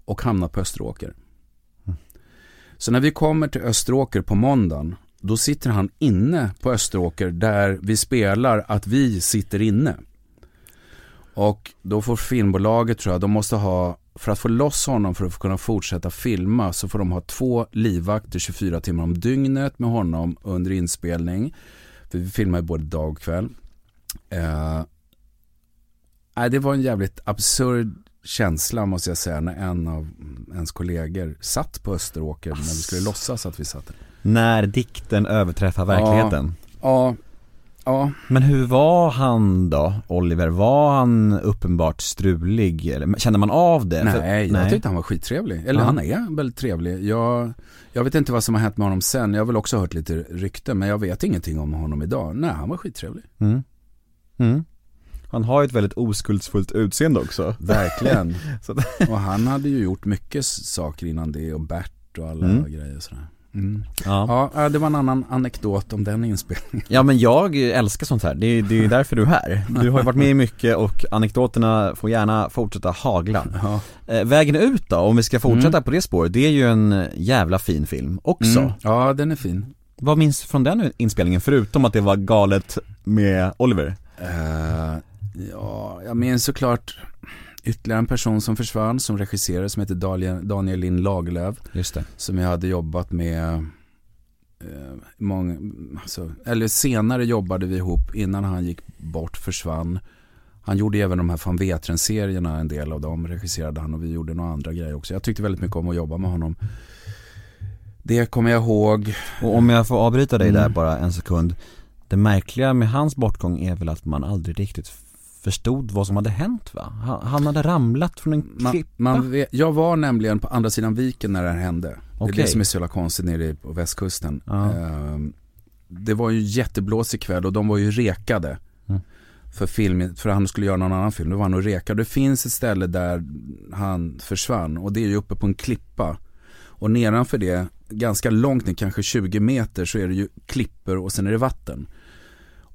Och hamnat på Österåker. Så när vi kommer till Österåker på måndagen, då sitter han inne på Österåker där vi spelar att vi sitter inne. Och då får filmbolaget tror jag, de måste ha, för att få loss honom för att kunna fortsätta filma så får de ha två livvakter 24 timmar om dygnet med honom under inspelning. För vi filmar både dag och kväll. Eh, det var en jävligt absurd känsla måste jag säga när en av ens kollegor satt på Österåker när vi skulle låtsas att vi satt där. När dikten överträffar verkligheten. Ja, ja, Men hur var han då, Oliver? Var han uppenbart strulig? Eller, kände man av det? För- nej, jag tyckte han var skittrevlig. Eller Ja. han är väldigt trevlig. Jag, jag vet inte vad som har hänt med honom sen. Jag har väl också hört lite rykten men jag vet ingenting om honom idag. Nej, han var skittrevlig. Mm. Mm. Han har ju ett väldigt oskuldsfullt utseende också. Verkligen. <laughs> Och han hade ju gjort mycket saker innan det och Bert och alla Mm. grejer och sådär. Mm. Ja. Ja, det var en annan anekdot om den inspelningen. ja men jag älskar sånt här, det är, det är <laughs> därför du är här. Du har ju varit med i mycket och anekdoterna får gärna fortsätta hagla. Ja. Eh, vägen ut då, om vi ska fortsätta på det spåret, det är ju en jävla fin film också. Mm. Ja, den är fin. Vad minns du från den inspelningen, förutom att det var galet med Oliver? Eh, ja, jag minns såklart ytterligare en person som försvann som regisserare som heter Daniel, Daniel Lind Lagerlöf. Just det. Som jag hade jobbat med eh, många, alltså, eller senare jobbade vi ihop innan han gick bort, försvann. Han gjorde även de här van Vetren-serierna, en del av dem regisserade han och vi gjorde några andra grejer också. Jag tyckte väldigt mycket om att jobba med honom. Det kommer jag ihåg. Och om jag får avbryta dig där Mm. bara en sekund Det märkliga med hans bortgång är väl att man aldrig riktigt förstod vad som hade hänt va? Han, hade ramlat från en Man, klippa man vet, jag var nämligen på andra sidan viken när det här hände. Det är det som är så jävla konstigt nere på västkusten. Ehm, det var ju jätteblåsig kväll och de var ju rekade. Mm. För, film, för han skulle göra någon annan film. Då var han och rekade. Det finns ett ställe där han försvann och det är ju uppe på en klippa. Och nedanför det, ganska långt ner, kanske 20 meter, så är det ju klippor och sen är det vatten.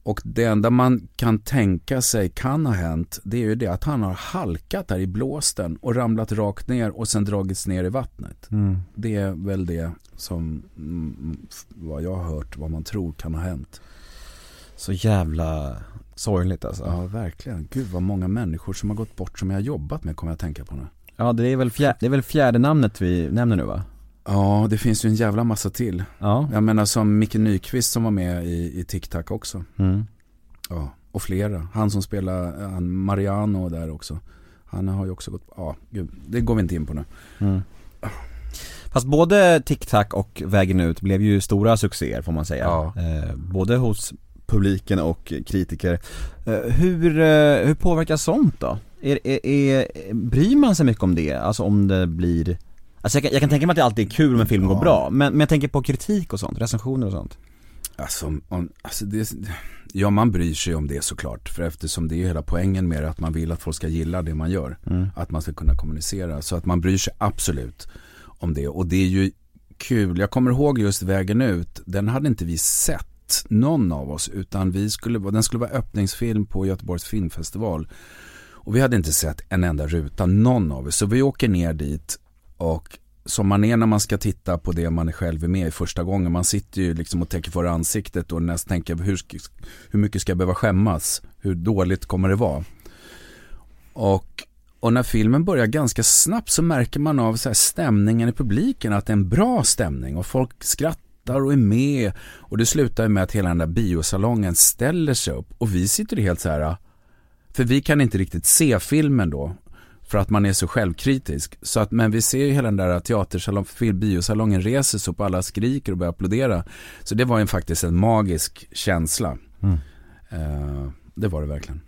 Och det enda man kan tänka sig kan ha hänt, det är ju det att han har halkat där i blåsten och ramlat rakt ner och sen dragits ner i vattnet. mm. Det är väl det som, mm, vad jag har hört, vad man tror kan ha hänt. Så jävla sorgligt alltså Ja, verkligen. Gud vad många människor som har gått bort som jag har jobbat med kommer jag att tänka på nu. Ja det är väl fjärde, det är väl fjärde namnet vi nämner nu va? Ja, det finns ju en jävla massa till. Ja, Jag menar som Micke Nyqvist som var med i, i Tic Tac också. mm. Ja, och flera. Han som spelar, han Mariano där också. Han har ju också gått, ja, gud, det går vi inte in på nu. Mm. Fast både TikTok och Vägen ut blev ju stora succéer får man säga Ja. eh, Både hos publiken och kritiker eh, hur, eh, hur påverkas sånt då? Är, är, är, bryr man sig mycket om det? Alltså om det blir Alltså jag kan, jag kan tänka mig att det alltid är kul om en film går bra, men, men jag tänker på kritik och sånt, recensioner och sånt Alltså, om, alltså det, ja man bryr sig om det såklart. För eftersom det är hela poängen med det, att man vill att folk ska gilla det man gör. Att man ska kunna kommunicera. Så att man bryr sig absolut om det. Och det är ju kul. Jag kommer ihåg just Vägen ut. Den hade inte vi sett, någon av oss. Utan vi skulle, den skulle vara öppningsfilm på Göteborgs filmfestival. Och vi hade inte sett en enda ruta, någon av oss. Så vi åker ner dit och som man är när man ska titta på det man själv är med i första gången. Man sitter ju liksom och tänker för ansiktet och nästan tänker hur, hur mycket ska jag behöva skämmas? Hur dåligt kommer det vara? Och, och när filmen börjar ganska snabbt så märker man av så här stämningen i publiken att det är en bra stämning och folk skrattar och är med. Och det slutar ju med att hela den där biosalongen ställer sig upp och vi sitter helt så här för vi kan inte riktigt se filmen då. För att man är så självkritisk. Så att, men vi ser ju hela den där teatersalong, film- biosalongen reser sig upp och alla skriker och börjar applådera. Så det var ju faktiskt en magisk känsla. Eh, det var det verkligen.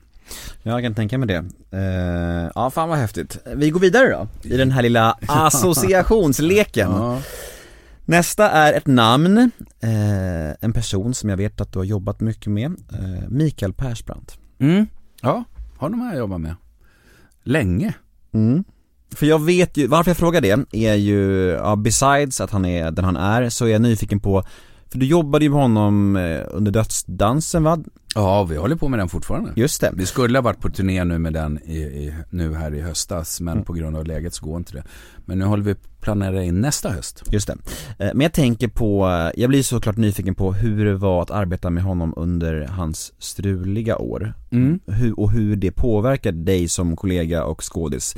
Ja, jag kan tänka mig det. Eh, ja, fan vad häftigt. Vi går vidare då, i den här lilla <laughs> associationsleken. Ja. Nästa är ett namn, eh, en person som jag vet att du har jobbat mycket med, eh, Mikael Persbrandt. Mm. ja, honom har jag jobbat med. Länge. Mm. För jag vet ju, varför jag frågar det är ju, ja, besides att han är den han är, så är jag nyfiken på, för du jobbade ju med honom eh, under dödsdansen va? Ja, vi håller på med den fortfarande. Just det. Vi skulle ha varit på turné nu med den i, i, nu här i höstas men på grund av läget så går inte det. Men nu håller vi på att planera in nästa höst. Just det. Eh, Men jag tänker på, eh, jag blir såklart nyfiken på hur det var att arbeta med honom under hans struliga år. Mm. Hur, och hur det påverkar dig som kollega och skådis.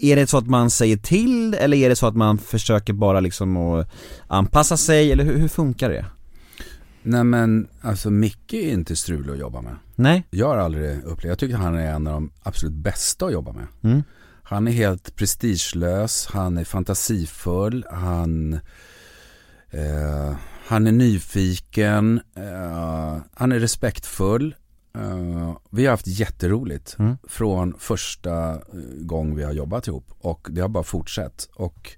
Är det så att man säger till eller är det så att man försöker bara liksom att anpassa sig eller hur, hur funkar det? Nej men alltså Micke är inte strulig att jobba med. Nej? Jag har aldrig upplevt, jag tycker han är en av de absolut bästa att jobba med. Mm. Han är helt prestigelös, han är fantasifull, han, eh, han är nyfiken, eh, han är respektfull. Eh, vi har haft jätteroligt Mm. från första eh, gång vi har jobbat ihop och det har bara fortsatt. Och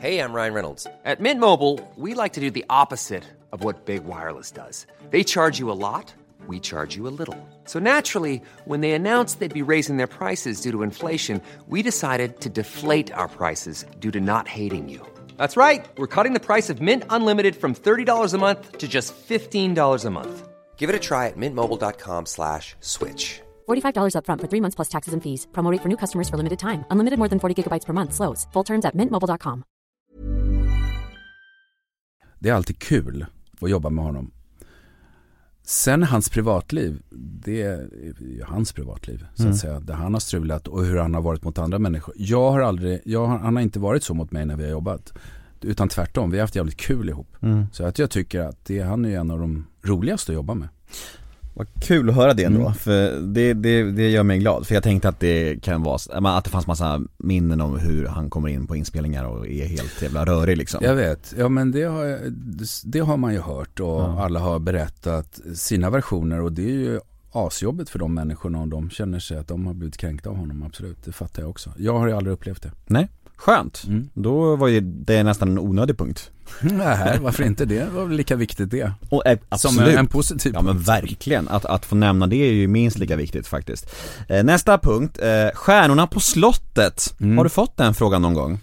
Hey, I'm Ryan Reynolds. At Mint Mobile, we like to do the opposite of what Big Wireless does. They charge you a lot, we charge you a little. So naturally, when they announced they'd be raising their prices due to inflation, we decided to deflate our prices due to not hating you. That's right. We're cutting the price of Mint Unlimited from $30 a month to just $15 a month. Give it a try at mintmobile.com slash switch. $45 upfront for three months plus taxes and fees. Promo for new customers for limited time. Unlimited more than 40 gigabytes per month. Slows. Full terms at mintmobile.com. det är alltid kul att jobba med honom. Sen hans privatliv, det är ju hans privatliv så att säga. Där han har strulat och hur han har varit mot andra människor. Jag har aldrig, jag har, han har inte varit så mot mig när vi har jobbat. utan tvärtom, vi har haft jävligt kul ihop. Mm. Så att jag tycker att det, han är en av de roligaste att jobba med. Vad kul att höra det ändå, Mm. för det, det, det gör mig glad. För jag tänkte att det kan vara, att det fanns massa minnen om hur han kommer in på inspelningar och är helt jävla rörig liksom. Jag vet, ja men det har, det har man ju hört och Ja. alla har berättat sina versioner och det är ju asjobbigt för de människorna och de känner sig att de har blivit kränkta av honom, absolut. Det fattar jag också. Jag har ju aldrig upplevt det. Nej, skönt. Mm. Då var ju det nästan en onödig punkt. Nej, varför inte? Det var väl lika viktigt det. Och, eh, Som en, en positiv Ja men verkligen, att, att få nämna det är ju minst lika viktigt faktiskt. Eh, nästa punkt, eh, stjärnorna på slottet. Mm. Har du fått den frågan någon gång?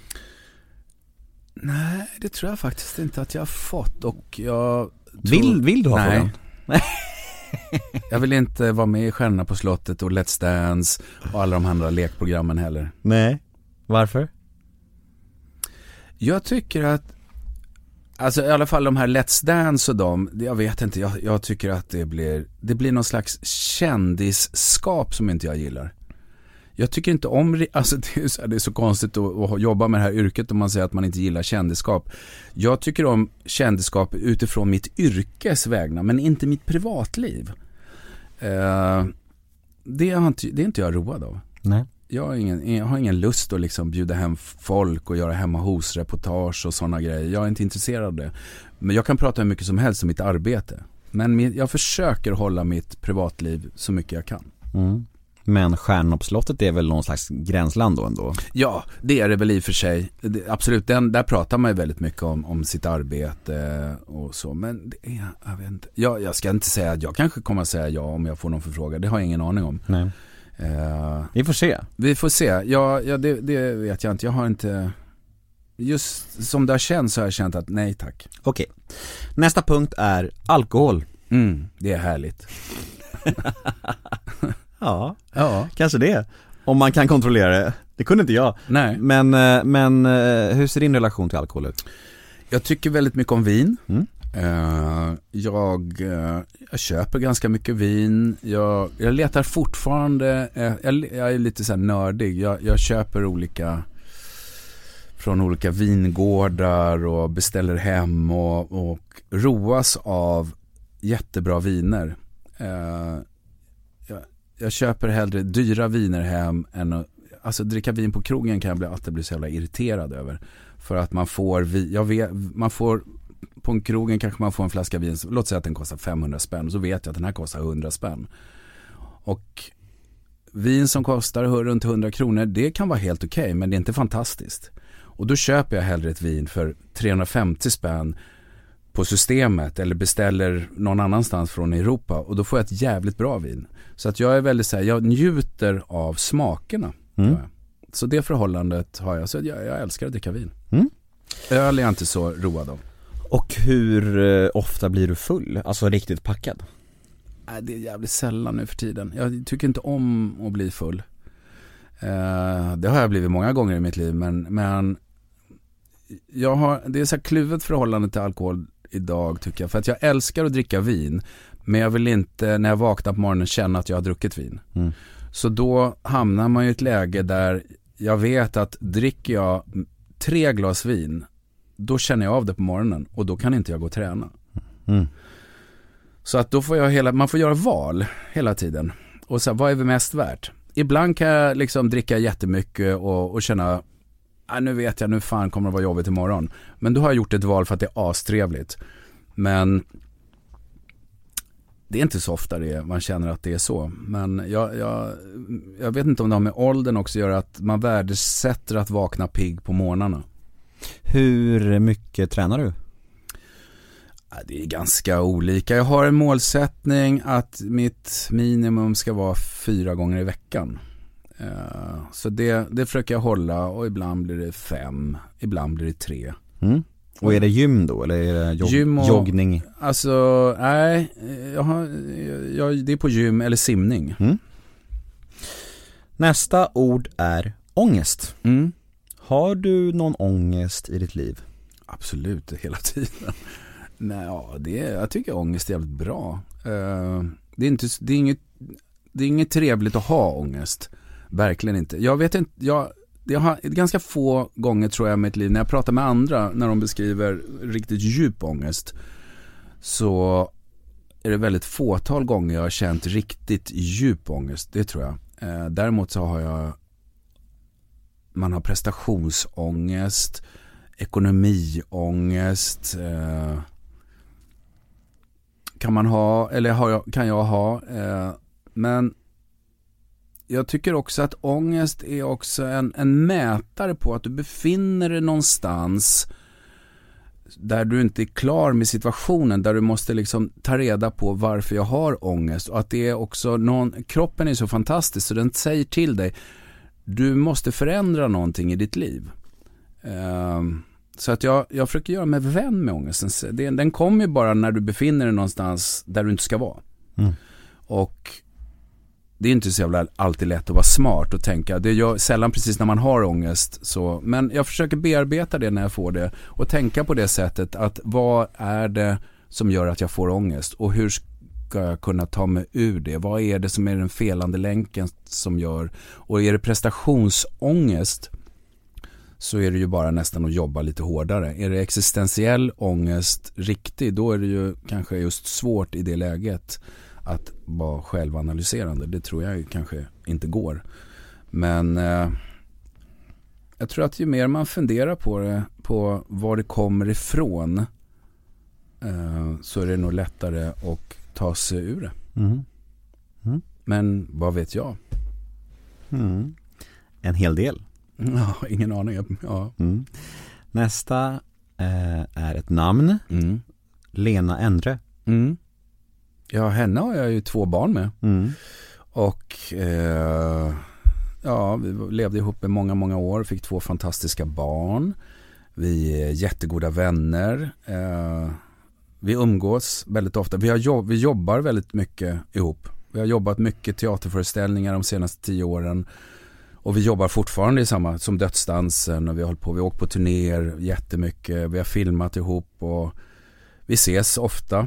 Nej, det tror jag faktiskt inte att jag har fått och jag tror... Vill, vill du ha Nej. frågan? <laughs> <laughs> Jag vill inte vara med i Stjärnorna på slottet och Let's Dance och alla de andra lekprogrammen heller. Nej. Varför? Jag tycker att, alltså i alla fall de här Let's Dance och de, jag vet inte, jag, jag tycker att det blir, det blir någon slags kändisskap som inte jag gillar. Jag tycker inte om, alltså <laughs> det är så, det är så konstigt att, att jobba med det här yrket om man säger att man inte gillar kändisskap. Jag tycker om kändisskap utifrån mitt yrkes vägnar, men inte mitt privatliv. Eh, det, är inte, det är inte jag road av. Nej. Jag har ingen, jag har ingen lust att liksom bjuda hem folk och göra hemma hos-reportage och sådana grejer. Jag är inte intresserad av det. Men jag kan prata hur mycket som helst om mitt arbete. Men jag försöker hålla mitt privatliv så mycket jag kan. Mm. Men stjärnorna på slottet är väl någon slags gränsland då ändå? Ja, det är det väl i och för sig. Det, absolut, den, där pratar man ju väldigt mycket om, om sitt arbete och så. Men det är, jag vet inte. Jag, jag ska inte säga att jag kanske kommer att säga ja om jag får någon förfrågan. Det har jag ingen aning om. Nej. Eh, Vi får se. Vi får se. Ja, ja det, det vet jag inte. Jag har inte... Just som det har känts så har jag känt att nej tack. Okej. Nästa punkt är alkohol. Mm, det är härligt. <laughs> Ja, Ja, kanske det. Om man kan kontrollera det. Det kunde inte jag. nej. Men, eh, men eh, hur ser din relation till alkohol ut? Jag tycker väldigt mycket om vin. Mm. Eh, jag, eh, jag köper ganska mycket vin. Jag, jag letar fortfarande, eh, jag, jag är lite så här nördig. Jag, jag köper olika från olika vingårdar och beställer hem och, och roas av jättebra viner. Eh, jag, jag köper hellre dyra viner hem än att, alltså dricka vin på krogen kan jag bli, alltid bli så jävla irriterad över. För att man får, vi, jag vet, man får på en krogen kanske man får en flaska vin, låt säga att den kostar 500 spänn och så vet jag att den här kostar 100 spänn. Och vin som kostar runt 100 kronor, det kan vara helt okej men det är inte fantastiskt. Och då köper jag hellre ett vin för 350 spänn på systemet eller beställer någon annanstans från Europa och då får jag ett jävligt bra vin. Så att jag är väldigt så här, jag njuter av smakerna. Mm. Så det förhållandet har jag, så jag, jag älskar att dricka vin. Mm. Öl är jag inte så road av. Och hur eh, ofta blir du full? Alltså riktigt packad? Nej, det är jävligt sällan nu för tiden. Jag tycker inte om att bli full. Eh, det har jag blivit många gånger i mitt liv men, men jag har, det är så här kluvet förhållande till alkohol idag tycker jag. För att jag älskar att dricka vin men jag vill inte när jag vaknar på morgonen känna att jag har druckit vin. Mm. Så då hamnar man i ett läge där jag vet att dricker jag tre glas vin då känner jag av det på morgonen och då kan inte jag gå och träna. Mm. Så att då får jag hela, man får göra val hela tiden. Och så här, vad är vi mest värt? Ibland kan jag liksom dricka jättemycket och, och känna, ah, nu vet jag, nu fan kommer det vara jobbigt imorgon. Men då har jag gjort ett val för att det är astrevligt. Men det är inte så ofta det man känner att det är så. Men jag, jag, jag vet inte om det har med åldern också att göra att man värdesätter att vakna pigg på morgnarna. Hur mycket tränar du? Det är ganska olika. Jag har en målsättning att mitt minimum ska vara fyra gånger i veckan. Eh, Så det, det försöker jag hålla och ibland blir det fem, ibland blir det tre. Mm. Och är det gym då eller är det jog- Gym och- joggning? Alltså, nej, jag har, jag, det är på gym eller simning. Nästa ord är ångest. Mm. Har du någon ångest i ditt liv? Absolut, hela tiden. Nej, ja, det är, jag tycker ångest är jävligt bra. Eh, det, är inte, det, är inget, det är inget trevligt att ha ångest. Verkligen inte. Jag vet inte, jag jag har ganska få gånger tror jag i mitt liv när jag pratar med andra när de beskriver riktigt djup ångest så är det väldigt fåtal gånger jag har känt riktigt djup ångest. Det tror jag. Eh, däremot så har jag man har prestationsångest, ekonomiångest. Eh, kan man ha, eller har jag, kan jag ha. Eh, men jag tycker också att ångest är också en, en mätare på att du befinner dig någonstans där du inte är klar med situationen, där du måste liksom ta reda på varför jag har ångest och att det är också någon, kroppen är så fantastisk så den säger till dig, du måste förändra någonting i ditt liv. Um, så att jag, jag försöker göra mig vän med ångesten. Den, den kommer ju bara när du befinner dig någonstans där du inte ska vara. Mm. Och det är inte så jävla alltid lätt att vara smart och tänka. Det gör sällan precis när man har ångest. Så, men jag försöker bearbeta det när jag får det och tänka på det sättet att vad är det som gör att jag får ångest och hur ska jag kunna ta mig ur det? Vad är det som är den felande länken som gör och är det prestationsångest så är det ju bara nästan att jobba lite hårdare. Är det existentiell ångest riktig då är det ju kanske just svårt i det läget att vara självanalyserande. Det tror jag kanske inte går. Men eh, jag tror att ju mer man funderar på det, på var det kommer ifrån eh, så är det nog lättare att ta sig ur det. Mm. Mm. Men vad vet jag? Mm. En hel del. <laughs> Ja, ingen aning. Ja. Mm. Nästa eh, är ett namn. Mm. Lena Endre. Mm. Ja, henne har jag ju två barn med. Och eh, ja, vi levde ihop i många, många år. Fick två fantastiska barn. Vi är jättegoda vänner. Eh, vi umgås väldigt ofta. Vi, har jobb, vi jobbar väldigt mycket ihop. Vi har jobbat mycket teaterföreställningar de senaste tio åren. Och vi jobbar fortfarande i samma, som Dödsdansen och vi har hållit på, vi har åkt på turnéer jättemycket. Vi har filmat ihop och vi ses ofta.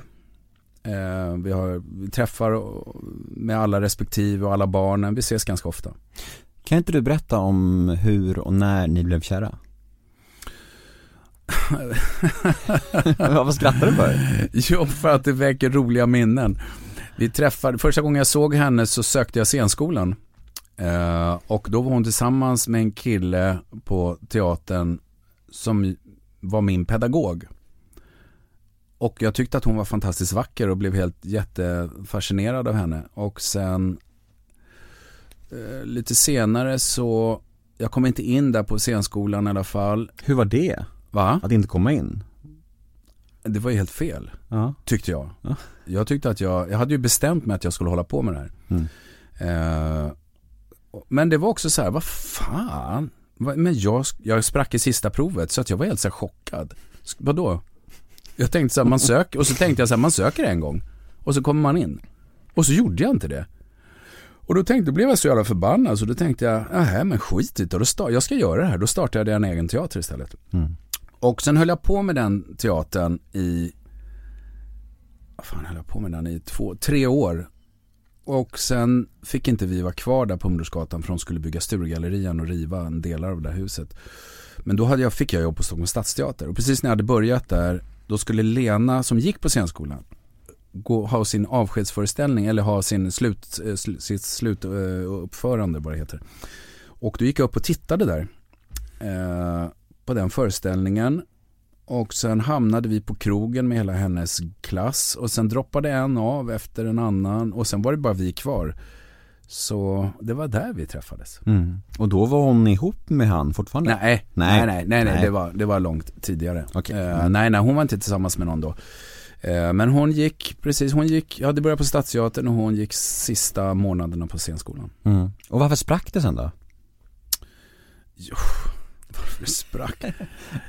Eh, vi, har, vi träffar med alla respektive och alla barnen. Vi ses ganska ofta. Kan inte du berätta om hur och när ni blev kära? <laughs> Vad skrattar du för? Jo, för att det väcker roliga minnen. Vi träffade, första gången jag såg henne så sökte jag scenskolan. Eh, och då var hon tillsammans med en kille på teatern som var min pedagog. Och jag tyckte att hon var fantastiskt vacker och blev helt jättefascinerad av henne. Och sen eh, lite senare så, jag kom inte in där på scenskolan i alla fall. Hur var det? Va? Att inte komma in? Det var ju helt fel, ja. tyckte jag. Ja. Jag tyckte att jag, jag hade ju bestämt mig att jag skulle hålla på med det här. Mm. Eh, men det var också så här, vad fan? Men jag, jag sprack i sista provet så att jag var helt så här chockad. Vadå? Jag tänkte så här, man söker, och så tänkte jag så här, man söker en gång. Och så kommer man in. Och så gjorde jag inte det. Och då tänkte, då blev jag så jävla förbannad så då tänkte jag, nej men skit i det, jag ska göra det här. Då startade jag en egen teater istället. Mm. Och sen höll jag på med den teatern i, vad fan höll jag på med den i? Två, tre år. Och sen fick inte vi vara kvar där på Humlersgatan för de skulle bygga Sturegallerian och riva en delar av det här huset. Men då hade jag, fick jag jobb på Stockholms stadsteater och precis när jag hade börjat där då skulle Lena som gick på scenskolan gå, ha sin avskedsföreställning eller ha sin slut, eh, sl, sitt slutuppförande eh, vad det heter. Och då gick jag upp och tittade där eh, på den föreställningen och sen hamnade vi på krogen med hela hennes klass och sen droppade en av efter en annan och sen var det bara vi kvar. Så det var där vi träffades. Mm. Och då var hon ihop med han fortfarande? Nej, nej, nej, nej, nej, Det, var, det var långt tidigare. Okay. Uh, mm. Nej, nej, hon var inte tillsammans med någon då. Uh, men hon gick, precis, hon gick, jag hade börjat på Stadsteatern och hon gick sista månaderna på scenskolan. Mm. Och varför sprack det sen då? Jo, varför det sprack?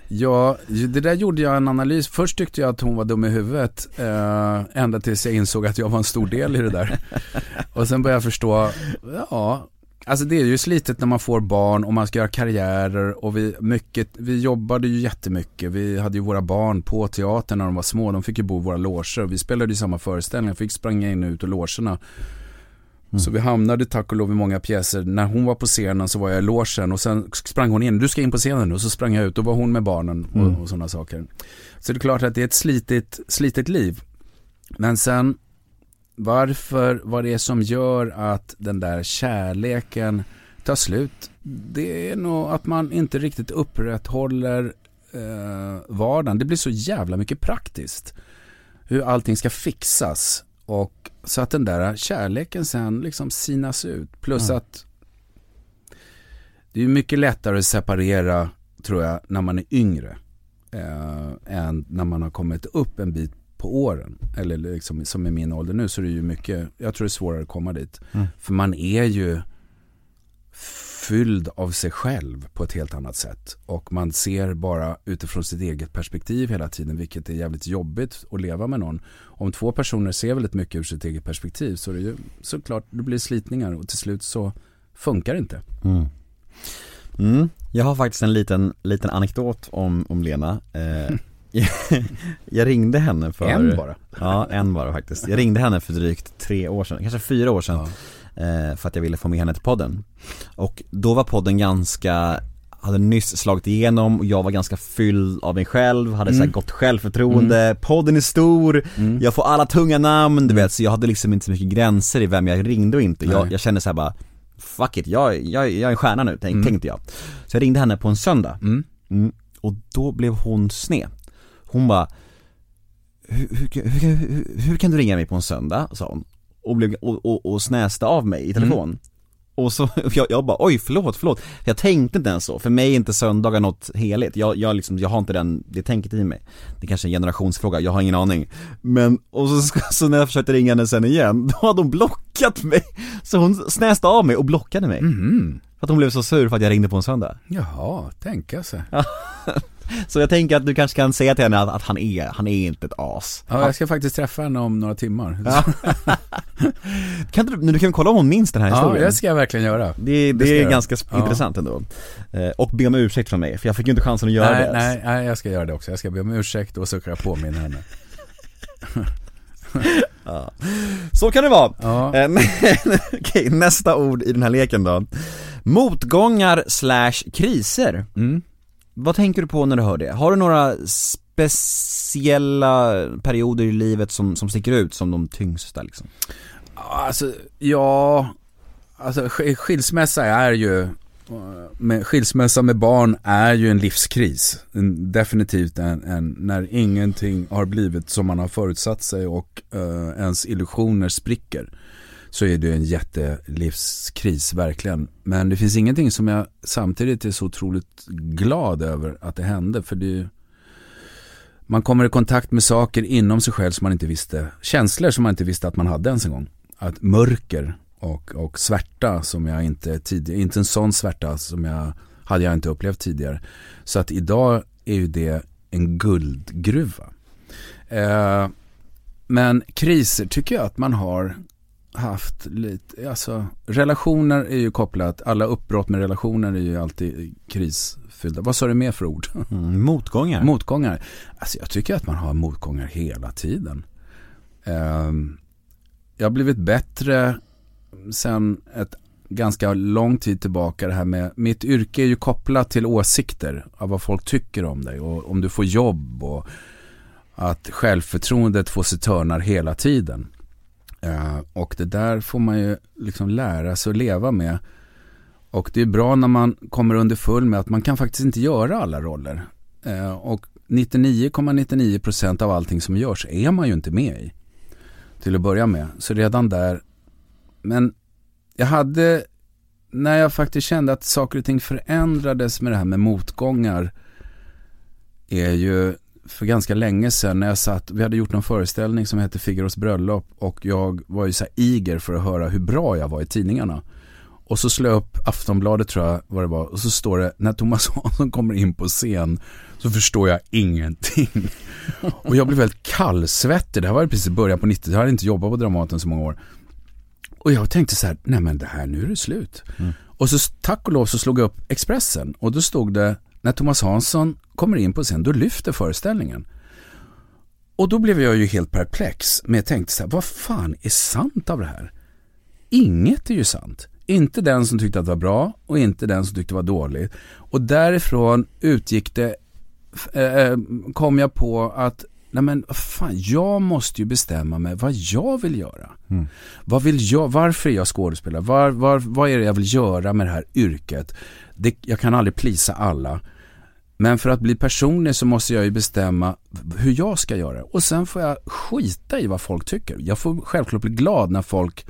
ja, det där gjorde jag en analys. Först tyckte jag att hon var dum i huvudet. Eh, ända tills jag insåg att jag var en stor del i det där. och sen började jag förstå, ja, Alltså det är ju slitet när man får barn och man ska göra karriärer och vi, mycket, vi jobbade ju jättemycket. Vi hade ju våra barn på teatern när de var små. De fick ju bo i våra loger vi spelade ju samma föreställningar. Fick springa in och ut ur logerna. Så vi hamnade tack och lov i många pjäser. När hon var på scenen så var jag i logen och sen sprang hon in. Du ska in på scenen nu. Och så sprang jag ut. Då var hon med barnen och, och sådana saker. Så det är klart att det är ett slitigt, slitigt liv. Men sen varför, vad det är som gör att den där kärleken tar slut. Det är nog att man inte riktigt upprätthåller eh, vardagen. Det blir så jävla mycket praktiskt. Hur allting ska fixas. Och så att den där kärleken sen liksom sinas ut. Plus att det är mycket lättare att separera tror jag när man är yngre. Eh, än när man har kommit upp en bit på åren. Eller liksom, som i min ålder nu så är det ju mycket, jag tror det är svårare att komma dit. För man är ju fylld av sig själv på ett helt annat sätt. Och man ser bara utifrån sitt eget perspektiv hela tiden, vilket är jävligt jobbigt att leva med någon. Om två personer ser väldigt mycket ur sitt eget perspektiv så är det ju såklart, det blir slitningar och till slut så funkar det inte. Mm. Jag har faktiskt en liten, liten anekdot om, om Lena eh, <laughs> Jag ringde henne för En bara? Ja, en bara faktiskt. Jag ringde henne för drygt tre år sedan, kanske fyra år sedan eh, För att jag ville få med henne till podden Och då var podden ganska hade nyss slagit igenom och jag var ganska fylld av mig själv, hade så här gott självförtroende, podden är stor, jag får alla tunga namn, du vet så jag hade liksom inte så mycket gränser i vem jag ringde och inte. Jag, jag kände så här bara Fuck it, jag, jag, jag är en stjärna nu, tänk, tänkte jag. Så jag ringde henne på en söndag. Mm. Och då blev hon sned. Hon bara hur, hur, hur, hur, hur kan du ringa mig på en söndag? sa hon. Och, blev, och, och, och snäste av mig i telefon. Och så, <laughs> jag, jag bara oj förlåt, förlåt. Jag tänkte inte ens så, för mig är inte söndagar något heligt. Jag, jag liksom, jag har inte den, det tänket i mig. Det är kanske är en generationsfråga, jag har ingen aning. Men, och så, så när jag försökte ringa henne sen igen, <laughs> då hade hon blockat mig. Så hon snäste av mig och blockade mig. För att hon blev så sur för att jag ringde på en söndag. Jaha, tänka sig. <laughs> Så jag tänker att du kanske kan säga till henne att, att han är, han är inte ett as. Ja, jag ska faktiskt träffa henne om några timmar. <laughs> Kan inte du, du kan kolla om hon minns den här Ja, historien? det ska jag verkligen göra. Det, det, ska är ganska Ja. intressant ändå. Eh, och be om ursäkt från mig, för jag fick ju inte chansen att göra Nej, det. nej, nej, jag ska göra det också. Jag ska be om ursäkt och så kan jag påminna henne. <laughs> Så kan det vara. Ja. Eh, <laughs> Okej, nästa ord i den här leken då. Motgångar slash kriser. Mm. Vad tänker du på när du hör det? Har du några speciella perioder i livet som, som sticker ut som de tyngsta liksom? Alltså, ja, alltså skilsmässa är ju, med, skilsmässa med barn är ju en livskris. En, definitivt en, en, när ingenting har blivit som man har förutsatt sig och uh, ens illusioner spricker. Så är det en jättelivskris, verkligen. Men det finns ingenting som jag samtidigt är så otroligt glad över att det hände. För det är ju- man kommer i kontakt med saker inom sig själv som man inte visste, känslor som man inte visste att man hade ens en gång. Att mörker och, och svärta som jag inte tidigare, inte en sån svärta som jag hade jag inte upplevt tidigare. Så att idag är ju det en guldgruva. Eh, men kriser tycker jag att man har haft lite, alltså relationer är ju kopplat, alla uppbrott med relationer är ju alltid krisfyllda. Vad sa du mer för ord? Mm, motgångar? Motgångar. Alltså jag tycker att man har motgångar hela tiden. Ehm, jag har blivit bättre sen ett ganska lång tid tillbaka det här med, mitt yrke är ju kopplat till åsikter av vad folk tycker om dig och om du får jobb och att självförtroendet får sig törnar hela tiden. Eh, och det där får man ju liksom lära sig att leva med. Och det är bra när man kommer under full med att man kan faktiskt inte göra alla roller. Eh, och 99,99% av allting som görs är man ju inte med i. Till att börja med. Så redan där. Men jag hade, när jag faktiskt kände att saker och ting förändrades med det här med motgångar. Är ju för ganska länge sedan när jag satt, vi hade gjort någon föreställning som hette Figaros bröllop och jag var ju så här eager för att höra hur bra jag var i tidningarna. Och så slår jag upp Aftonbladet tror jag vad det var och så står det när Thomas <laughs> Hansson kommer in på scen så förstår jag ingenting. <laughs> och jag blev väldigt kallsvettig, det här var ju precis i början på 90 jag hade inte jobbat på Dramaten så många år. Och jag tänkte så här, nej men det här, nu är det slut. Och så tack och lov så slog jag upp Expressen och då stod det, när Thomas Hansson kommer in på scen, då lyfter föreställningen. Och då blev jag ju helt perplex, men jag tänkte så här, vad fan är sant av det här? inget är ju sant. Inte den som tyckte att det var bra och inte den som tyckte det var dåligt. Och därifrån utgick det, eh, kom jag på att Nej men fan, jag måste ju bestämma mig vad jag vill göra. Mm. Vad vill jag, varför är jag skådespelare? Var, var, vad är det jag vill göra med det här yrket? Det, jag kan aldrig plisa alla. Men för att bli personlig så måste jag ju bestämma hur jag ska göra. Och sen får jag skita i vad folk tycker. Jag får självklart bli glad när folk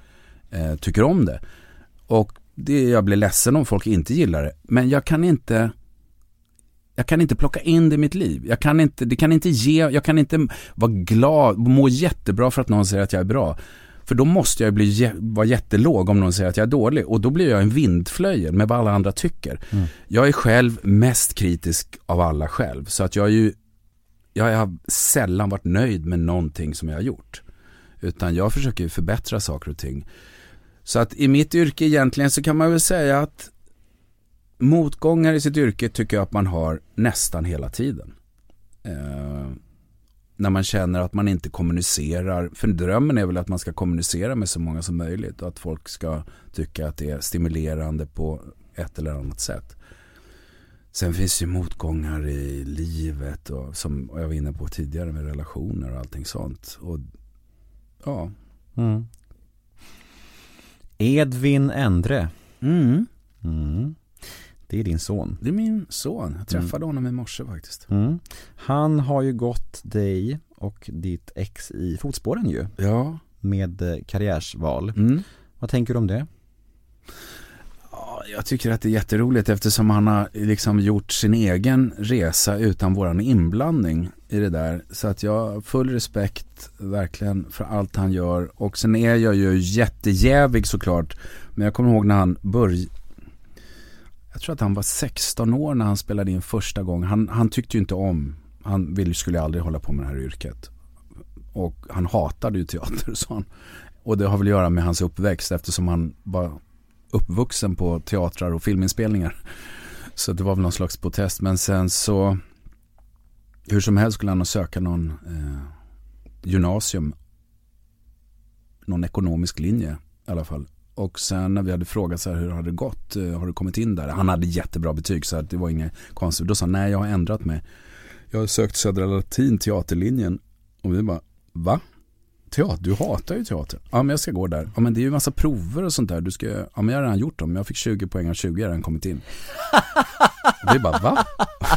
eh, tycker om det. Och det, jag blir ledsen om folk inte gillar det. Men jag kan inte jag kan inte plocka in det i mitt liv. Jag kan inte, det kan inte ge, jag kan inte vara glad, må jättebra för att någon säger att jag är bra. För då måste jag bli, vara jättelåg om någon säger att jag är dålig och då blir jag en vindflöjel med vad alla andra tycker. Mm. Jag är själv mest kritisk av alla själv så att jag är ju, jag har sällan varit nöjd med någonting som jag har gjort. Utan jag försöker förbättra saker och ting. Så att i mitt yrke egentligen så kan man väl säga att motgångar i sitt yrke tycker jag att man har nästan hela tiden. När man känner att man inte kommunicerar. För drömmen är väl att man ska kommunicera med så många som möjligt och att folk ska tycka att det är stimulerande på ett eller annat sätt. Sen finns ju motgångar i livet och som jag var inne på tidigare med relationer och allting sånt. Och ja. Mm. Edvin Endre. Mm. Mm. Det är din son. Det är min son. Jag träffade mm. honom i morse faktiskt. Mm. Han har ju gått dig och ditt ex i fotspåren ju. Ja. Med eh, karriärsval. Mm. Vad tänker du om det? Jag tycker att det är jätteroligt eftersom han har liksom gjort sin egen resa utan våran inblandning i det där. Så att jag har full respekt verkligen för allt han gör. Och sen är jag ju jättejävig såklart. Men jag kommer ihåg när han började jag tror att han var 16 år när han spelade in första gången. Han, han tyckte ju inte om, han ville, skulle aldrig hålla på med det här yrket. Och han hatade ju teater, sa han. Och det har väl att göra med hans uppväxt eftersom han var uppvuxen på teatrar och filminspelningar. Så det var väl någon slags protest. Men sen så, hur som helst skulle han söka någon eh, gymnasium. Någon ekonomisk linje i alla fall. Och sen när vi hade frågat så här, hur har det gått? Eh, har du kommit in där? Han hade jättebra betyg så det var inget konstigt. Då sa han, nej jag har ändrat mig. Jag har sökt Södra Latin teaterlinjen. Och vi bara, va? Teater? Du hatar ju teater. Ja men jag ska gå där. Ja men det är ju en massa prover och sånt där. Du ska, ja men jag har redan gjort dem. Jag fick 20 poäng av 20 har redan kommit in. <laughs> Och vi bara, va?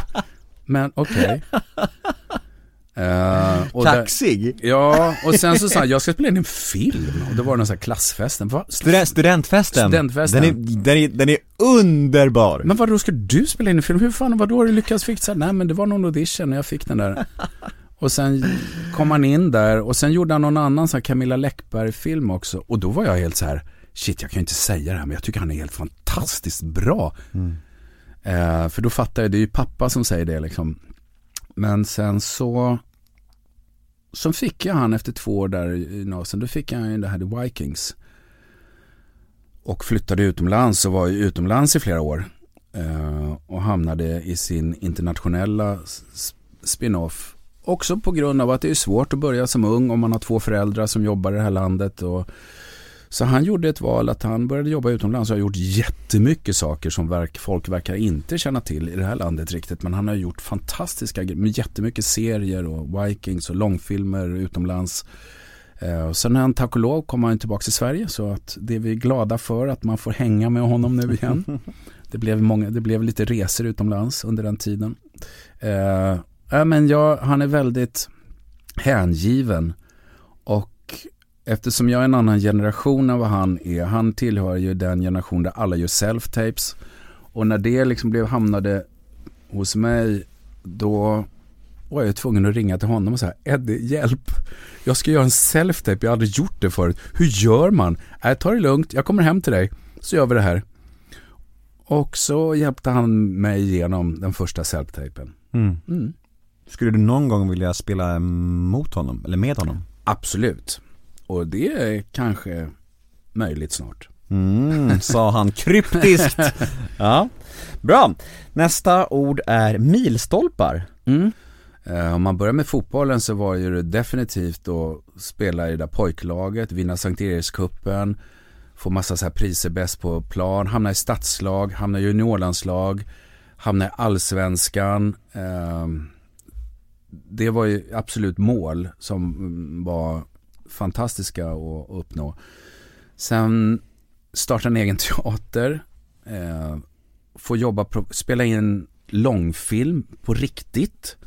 <laughs> Men okej. Okay. Uh, Kaxig? Där, ja, och sen så sa han, jag ska spela in en film. Och det var någon sån här klassfesten. Student, studentfesten. Studentfesten. Den är, den, är, den är underbar. Men vadå, ska du spela in en film? Hur fan, vadå har du lyckats fixa? Nej men det var någon audition och jag fick den där. <laughs> Och sen kom han in där och sen gjorde han någon annan sån här Camilla Läckberg-film också. Och då var jag helt så här, shit jag kan ju inte säga det här men jag tycker han är helt fantastiskt bra. Mm. Uh, för då fattar jag, det är ju pappa som säger det liksom. Men sen så så fick jag han efter två år där i gymnasiet, då fick jag det här The Vikings. Och flyttade utomlands och var utomlands i flera år. Eh, och hamnade i sin internationella spin-off. Också på grund av att det är svårt att börja som ung om man har två föräldrar som jobbar i det här landet. Och så han gjorde ett val att han började jobba utomlands och har gjort jättemycket saker som verk, folk verkar inte känna till i det här landet riktigt. Men han har gjort fantastiska grejer jättemycket serier och Vikings och långfilmer utomlands. Eh, och sen när han tack och lov kom han tillbaka till Sverige så att det är vi glada för att man får hänga med honom nu igen. <laughs> det, blev många, det blev lite resor utomlands under den tiden. Eh, men ja, han är väldigt hängiven och eftersom jag är en annan generation än vad han är, han tillhör ju den generation där alla gör self-tapes. Och när det liksom blev hamnade hos mig, då var jag tvungen att ringa till honom och säga Eddie, hjälp. Jag ska göra en self-tape, jag har aldrig gjort det förut. Hur gör man? Äh, ta det lugnt, jag kommer hem till dig, så gör vi det här. Och så hjälpte han mig igenom den första self-tapen. Mm. Mm. Skulle du någon gång vilja spela mot honom, eller med honom? Absolut. Och det är kanske möjligt snart. Mm, <laughs> sa han kryptiskt. <laughs> ja, bra. Nästa ord är milstolpar. Mm. Eh, om man börjar med fotbollen så var ju det definitivt att spela i det där pojklaget, vinna Sankt Erikscupen, Får massa så här priser bäst på plan, hamnar i stadslag, hamnar i juniorlandslag, hamnar i allsvenskan. Eh, det var ju absolut mål som var fantastiska att uppnå. Sen starta en egen teater, eh, få jobba, spela in långfilm på riktigt.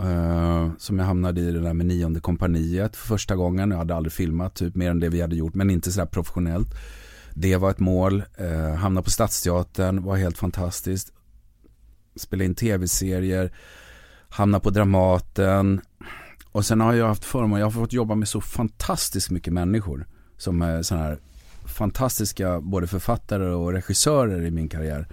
Uh, som jag hamnade i det där med nionde kompaniet för första gången. Jag hade aldrig filmat typ mer än det vi hade gjort men inte sådär professionellt. Det var ett mål. Uh, hamna på Stadsteatern var helt fantastiskt. Spela in tv-serier. Hamna på Dramaten. Och sen har jag haft förmånen, jag har fått jobba med så fantastiskt mycket människor. Som är sådana här fantastiska både författare och regissörer i min karriär.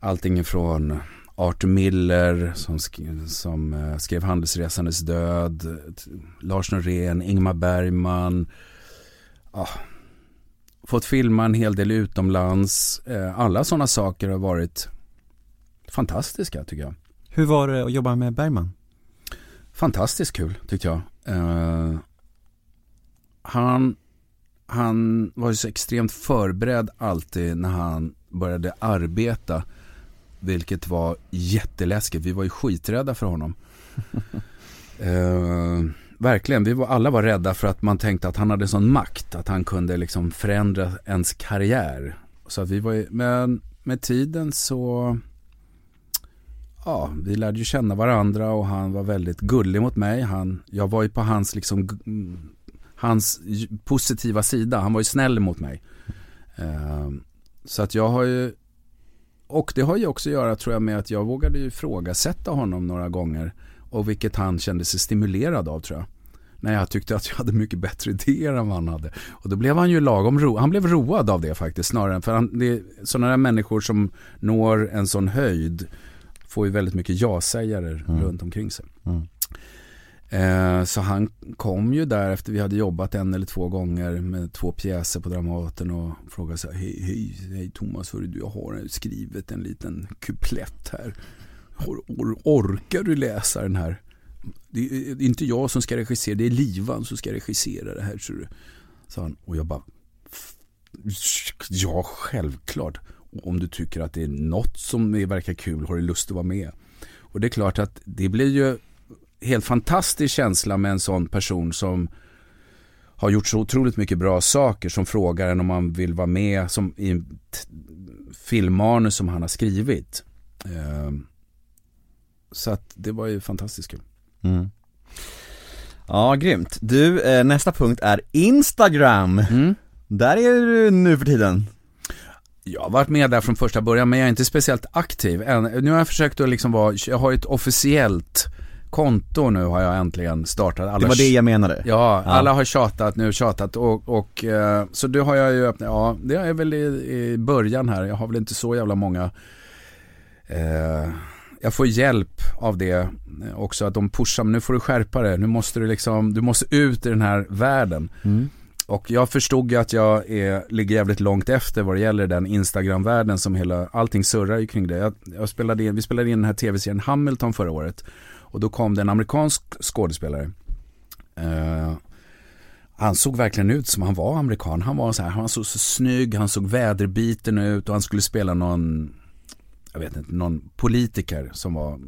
Allting från Arthur Miller som, sk som eh, skrev Handelsresandes död, Lars Norén, Ingmar Bergman. Ah, fått filma en hel del utomlands. Eh, alla sådana saker har varit fantastiska tycker jag. Hur var det att jobba med Bergman? Fantastiskt kul tyckte jag. Uh, han, han var ju så extremt förberedd alltid när han började arbeta vilket var jätteläskigt. Vi var ju skiträdda för honom. uh, <laughs> verkligen, vi var, alla var rädda för att man tänkte att han hade sån makt. Att han kunde liksom förändra ens karriär. Så att vi var ju, men med tiden så Ja, vi lärde ju känna varandra och han var väldigt gullig mot mig. Han, jag var ju på hans liksom Hans positiva sida. Han var ju snäll mot mig. Eh, så att jag har ju och det har ju också att göra tror jag med att jag vågade ifrågasätta honom några gånger. Och vilket han kände sig stimulerad av tror jag. När jag tyckte att jag hade mycket bättre idéer än vad han hade. Och då blev han ju lagom ro Han blev road av det faktiskt snarare. För han, det är sådana där människor som når en sån höjd får ju väldigt mycket ja-sägare mm. runt omkring sig. Mm. Eh, så han kom ju där efter vi hade jobbat en eller två gånger med två pjäser på Dramaten och frågade så här, hej, hej, hej Thomas, hörru, du, jag har skrivit en liten kuplett här. Or, or, orkar du läsa den här? Det är inte jag som ska regissera, det är Livan som ska regissera det här, så du. Sa han, och jag bara, ja, självklart. Om du tycker att det är något som verkar kul, har du lust att vara med? Och det är klart att det blir ju helt fantastisk känsla med en sån person som har gjort så otroligt mycket bra saker som frågar en om man vill vara med som i filmmanus som han har skrivit. Ehm, så att det var ju fantastiskt kul. Mm. Ja, grymt. Du, eh, nästa punkt är Instagram. Mm. Där är du nu för tiden. Jag har varit med där från första början men jag är inte speciellt aktiv. Nu har jag försökt att liksom vara, jag har ett officiellt konto nu har jag äntligen startat. Alla det var det jag menade. Ja, alla har tjatat nu, tjatat och, och eh, så det har jag ju öppnat, ja det är väl i, i början här, jag har väl inte så jävla många eh, jag får hjälp av det också, att de pushar, nu får du skärpa det, nu måste du liksom, du måste ut i den här världen. Mm. Och jag förstod ju att jag är, ligger jävligt långt efter vad det gäller den Instagram-världen som hela, allting surrar ju kring det. Jag, jag spelade in, vi spelade in den här tv-serien Hamilton förra året. Och då kom det en amerikansk skådespelare. Uh, han såg verkligen ut som han var amerikan. Han var så här, han såg så snygg, han såg väderbiten ut och han skulle spela någon, jag vet inte, någon politiker som var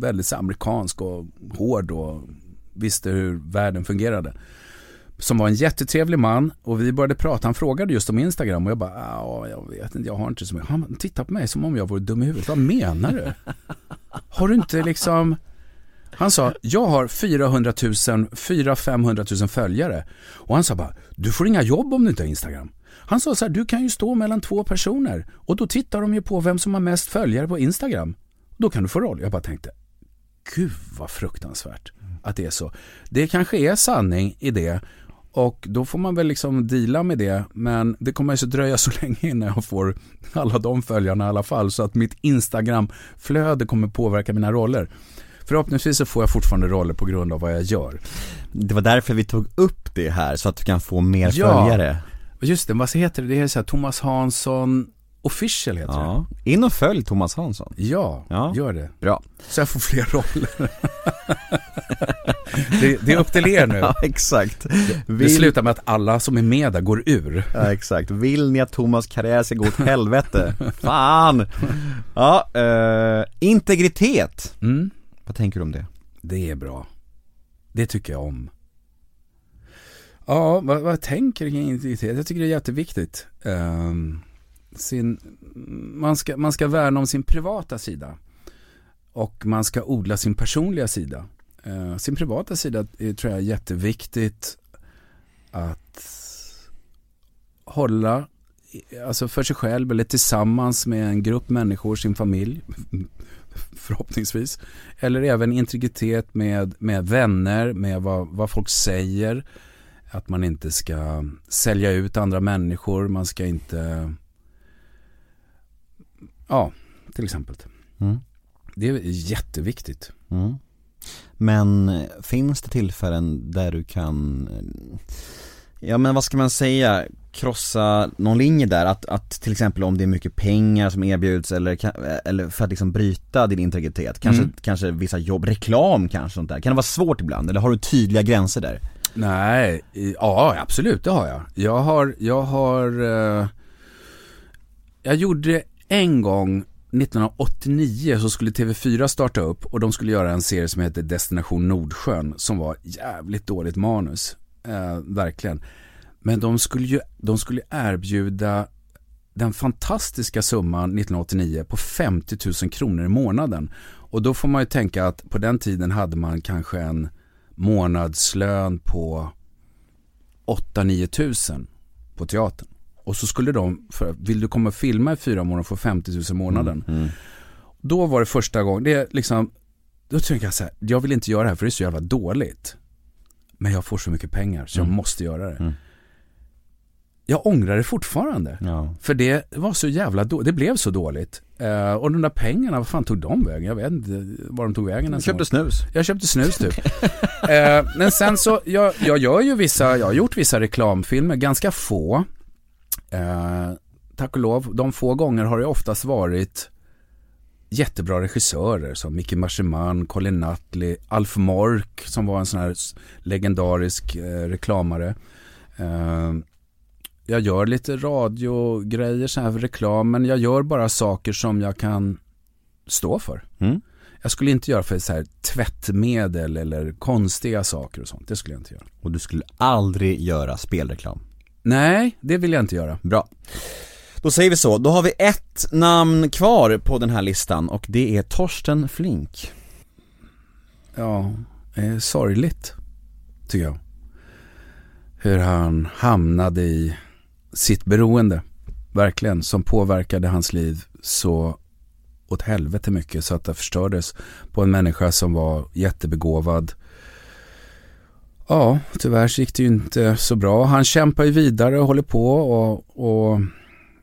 väldigt så amerikansk och hård och visste hur världen fungerade. Som var en jättetrevlig man och vi började prata, han frågade just om Instagram och jag bara, ja jag vet inte, jag har inte så mycket. Han tittade på mig som om jag vore dum i huvudet, vad menar du? <laughs> Har du inte liksom han sa, jag har 400 000, 400-500 000 följare. Och han sa bara, du får inga jobb om du inte har Instagram. Han sa så här, du kan ju stå mellan två personer och då tittar de ju på vem som har mest följare på Instagram. Då kan du få roll. Jag bara tänkte, gud vad fruktansvärt att det är så. Det kanske är sanning i det och då får man väl liksom deala med det. Men det kommer ju så dröja så <laughs> länge innan jag får alla de följarna i alla fall. Så att mitt Instagram-flöde kommer påverka mina roller. Förhoppningsvis så får jag fortfarande roller på grund av vad jag gör. Det var därför vi tog upp det här, så att du kan få mer ja, följare. just det, vad heter det? Det är så här, Thomas Hansson official heter det. Ja, in och följ Thomas Hansson. Ja, Ja. gör det. Bra. Så jag får fler roller. <laughs> det, det är upp till er nu. <laughs> Ja, exakt. Det Vill, slutar med att alla som är med där går ur. ja, exakt. Vill ni att Thomas karriär ska gå åt helvete? <laughs> Fan! Ja, eh, integritet. Mm. Vad tänker du om det? Det är bra. Det tycker jag om. Ja, vad, vad tänker kring integritet? Jag tycker det är jätteviktigt. Ehm, sin, man, ska, man ska värna om sin privata sida. Och man ska odla sin personliga sida. Eh, sin privata sida är, tror jag är jätteviktigt att hålla alltså för sig själv eller tillsammans med en grupp människor, sin familj <laughs> förhoppningsvis. Eller även integritet med, med vänner, med vad, vad folk säger. Att man inte ska sälja ut andra människor, man ska inte Ja, till exempel. Mm. Det är jätteviktigt. Mm. Men finns det tillfällen där du kan, ja men vad ska man säga, krossa någon linje där? Att, att till exempel om det är mycket pengar som erbjuds eller, eller för att liksom bryta din integritet, kanske, Mm. kanske vissa jobb, reklam kanske sånt där. Kan det vara svårt ibland eller har du tydliga gränser där? Nej, ja absolut det har jag. Jag har, jag har, eh, jag gjorde en gång 1989 så skulle TV4 starta upp och de skulle göra en serie som heter Destination Nordsjön som var jävligt dåligt manus. Eh, verkligen. Men de skulle ju, de skulle erbjuda den fantastiska summan 1989 på 50 000 kronor i månaden. Och då får man ju tänka att på den tiden hade man kanske en månadslön på 8-9 tusen på teatern. Och så skulle de, för, vill du komma och filma i fyra månader få 50 000 i månaden. Mm. Då var det första gången, det är liksom, då tänker jag så här, jag vill inte göra det här för det är så jävla dåligt. Men jag får så mycket pengar så jag Mm. måste göra det. Mm. Jag ångrar det fortfarande. Ja. För det var så jävla dåligt, det blev så dåligt. Eh, och de där pengarna, vad fan tog de vägen? Jag vet inte var de tog vägen Du köpte snus? Jag köpte snus typ. <laughs> eh, men sen så, jag, jag gör ju vissa, jag har gjort vissa reklamfilmer, ganska få. Eh, tack och lov, de få gånger har det oftast varit jättebra regissörer som Micke Marseman, Colin Nutley, Alf Mork som var en sån här legendarisk eh, reklamare. Eh, jag gör lite radiogrejer, så här reklam, men jag gör bara saker som jag kan stå för. Mm. Jag skulle inte göra för så här tvättmedel eller konstiga saker och sånt. Det skulle jag inte göra. Och du skulle aldrig göra spelreklam? Nej, det vill jag inte göra. Bra. Då säger vi så, då har vi ett namn kvar på den här listan och det är Torsten Flink. Ja, eh, sorgligt tycker jag. Hur han hamnade i sitt beroende. Verkligen, som påverkade hans liv så åt helvete mycket så att det förstördes på en människa som var jättebegåvad. Ja, tyvärr så gick det ju inte så bra. Han kämpar ju vidare och håller på och, och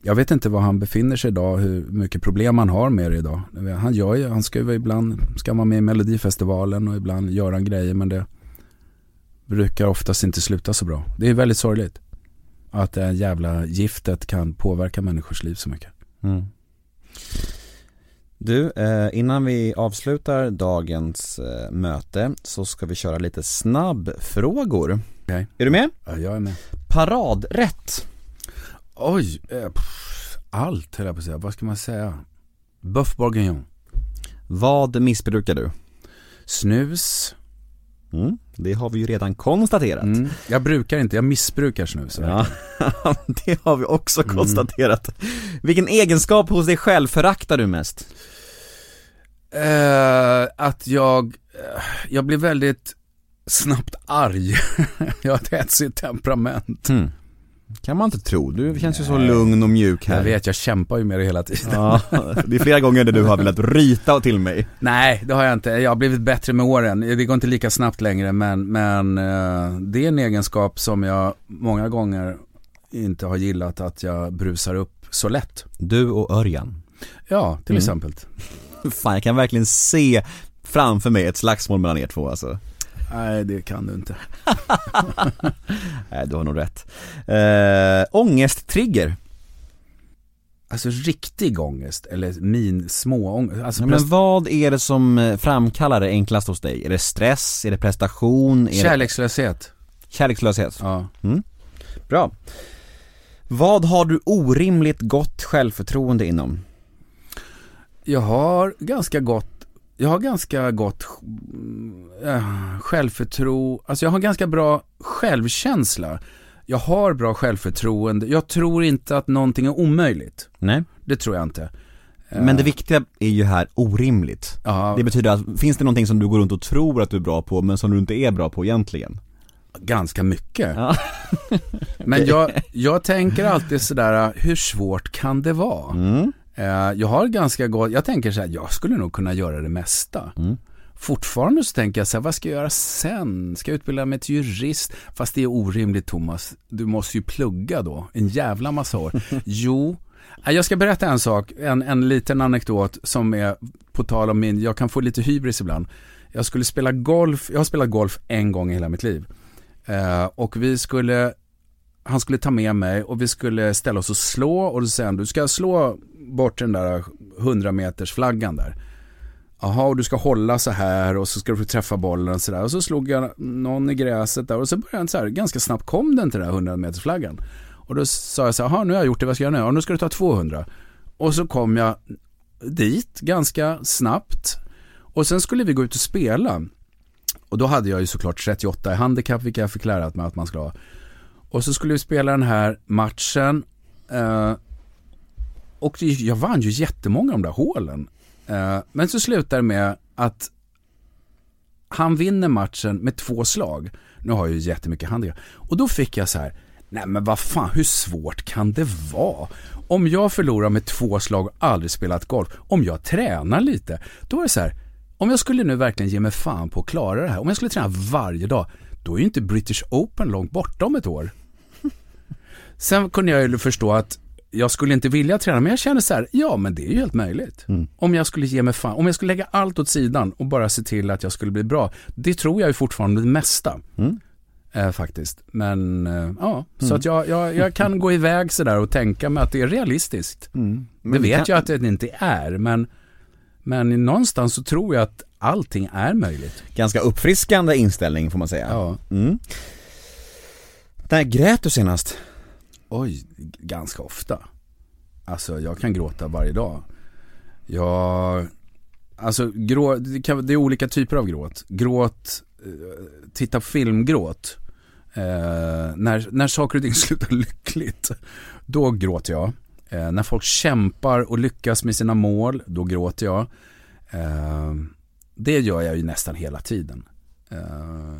jag vet inte var han befinner sig idag, hur mycket problem han har med det idag. Han gör ju, han ska ju ibland, ska vara med i Melodifestivalen och ibland gör han grejer men det brukar oftast inte sluta så bra. Det är väldigt sorgligt. Att det här jävla giftet kan påverka människors liv så mycket. Mm. Du, eh, innan vi avslutar dagens eh, möte så ska vi köra lite snabbfrågor. Okej. Är du med? Ja, jag är med. Paradrätt. Oj, eh, pff, allt höll jag på att säga. Vad ska man säga? Buff bourguignon. Vad missbrukar du? Snus. Mm, det har vi ju redan konstaterat. Mm. Jag brukar inte, jag missbrukar snus. Ja, <laughs> det har vi också konstaterat. Vilken egenskap hos dig själv föraktar du mest? Eh, att jag, eh, jag blir väldigt snabbt arg. <laughs> jag har ett hetsigt temperament. Hmm. Kan man inte tro, du känns ju så lugn och mjuk här. Jag vet, jag kämpar ju med det hela tiden. Ja, det är flera gånger där du har velat ryta till mig. Nej, det har jag inte. Jag har blivit bättre med åren. Det går inte lika snabbt längre, men, men eh, det är en egenskap som jag många gånger inte har gillat att jag brusar upp så lätt. Du och Örjan. Ja, till Mm. exempel. Fan, jag kan verkligen se framför mig ett slagsmål mellan er två alltså. Nej, det kan du inte. <laughs> Nej, du har nog rätt. Eh, ångesttrigger. alltså riktig ångest eller min små ångest. Alltså Ja, men vad är det som eh, framkallar det enklast hos dig? Är det stress? Är det prestation? Är kärlekslöshet. det kärlekslöshet? Ja. Bra. Vad har du orimligt gott självförtroende inom? Jag har ganska gott jag har ganska gott äh, självförtro, alltså jag har ganska bra självkänsla. Jag har bra självförtroende, jag tror inte att någonting är omöjligt. Nej. Det tror jag inte. Men det viktiga är ju här orimligt. Ja, Det betyder att, finns det någonting som du går runt och tror att du är bra på men som du inte är bra på egentligen? ganska mycket. Ja. Men <laughs> jag, jag tänker alltid sådär, hur svårt kan det vara? Mm. Eh, Jag har ganska gott, jag tänker så här, jag skulle nog kunna göra det mesta. Mm. Fortfarande så tänker jag så här, vad ska jag göra sen? Ska jag utbilda mig till jurist? Fast det är orimligt Thomas, du måste ju plugga då, en jävla massa år. <laughs> jo, eh, jag ska berätta en sak, en, en liten anekdot som är på tal om min, jag kan få lite hybris ibland. Jag skulle spela golf, jag har spelat golf en gång i hela mitt liv. Eh, och vi skulle, han skulle ta med mig och vi skulle ställa oss och slå och då säger han, du ska slå bort den där 100 meters flaggan där. Jaha, och du ska hålla så här och så ska du få träffa bollen och sådär. Och så slog jag någon i gräset där och så började den så här, ganska snabbt kom den till den där 100 meters flaggan. Och då sa jag så här, jaha nu har jag gjort det, vad ska jag göra nu? Ja, nu ska du ta 200. Och så kom jag dit ganska snabbt. Och sen skulle vi gå ut och spela. Och då hade jag ju såklart 38 i handikapp, vilket jag fick lära mig att man skulle ha. Och så skulle vi spela den här matchen. Eh, och jag vann ju jättemånga av de där hålen. Eh, men så slutar det med att han vinner matchen med två slag. Nu har jag ju jättemycket handikapp. Och då fick jag så här, nej men vad fan, hur svårt kan det vara? Om jag förlorar med två slag och aldrig spelat golf, om jag tränar lite, då är det så här, om jag skulle nu verkligen ge mig fan på att klara det här, om jag skulle träna varje dag, då är ju inte British Open långt borta om ett år. <laughs> Sen kunde jag ju förstå att jag skulle inte vilja träna, men jag känner så här, ja men det är ju helt möjligt. Om jag skulle ge mig fan, om jag skulle lägga allt åt sidan och bara se till att jag skulle bli bra, det tror jag ju fortfarande det mesta. Eh, faktiskt. Men eh, ja, så att jag, jag, jag kan gå iväg sådär och tänka mig att det är realistiskt. det vet kan- jag att det inte är, men, men någonstans så tror jag att allting är möjligt. Ganska uppfriskande inställning får man säga. Ja. Mm. När grät du senast? Oj, ganska ofta. Alltså jag kan gråta varje dag. Jag, alltså grå, det, kan, det är olika typer av gråt. Gråt, eh, titta på filmgråt. Eh, när, när saker och ting <laughs> slutar lyckligt, då gråter jag. Eh, när folk kämpar och lyckas med sina mål, då gråter jag. Eh, det gör jag ju nästan hela tiden. Eh,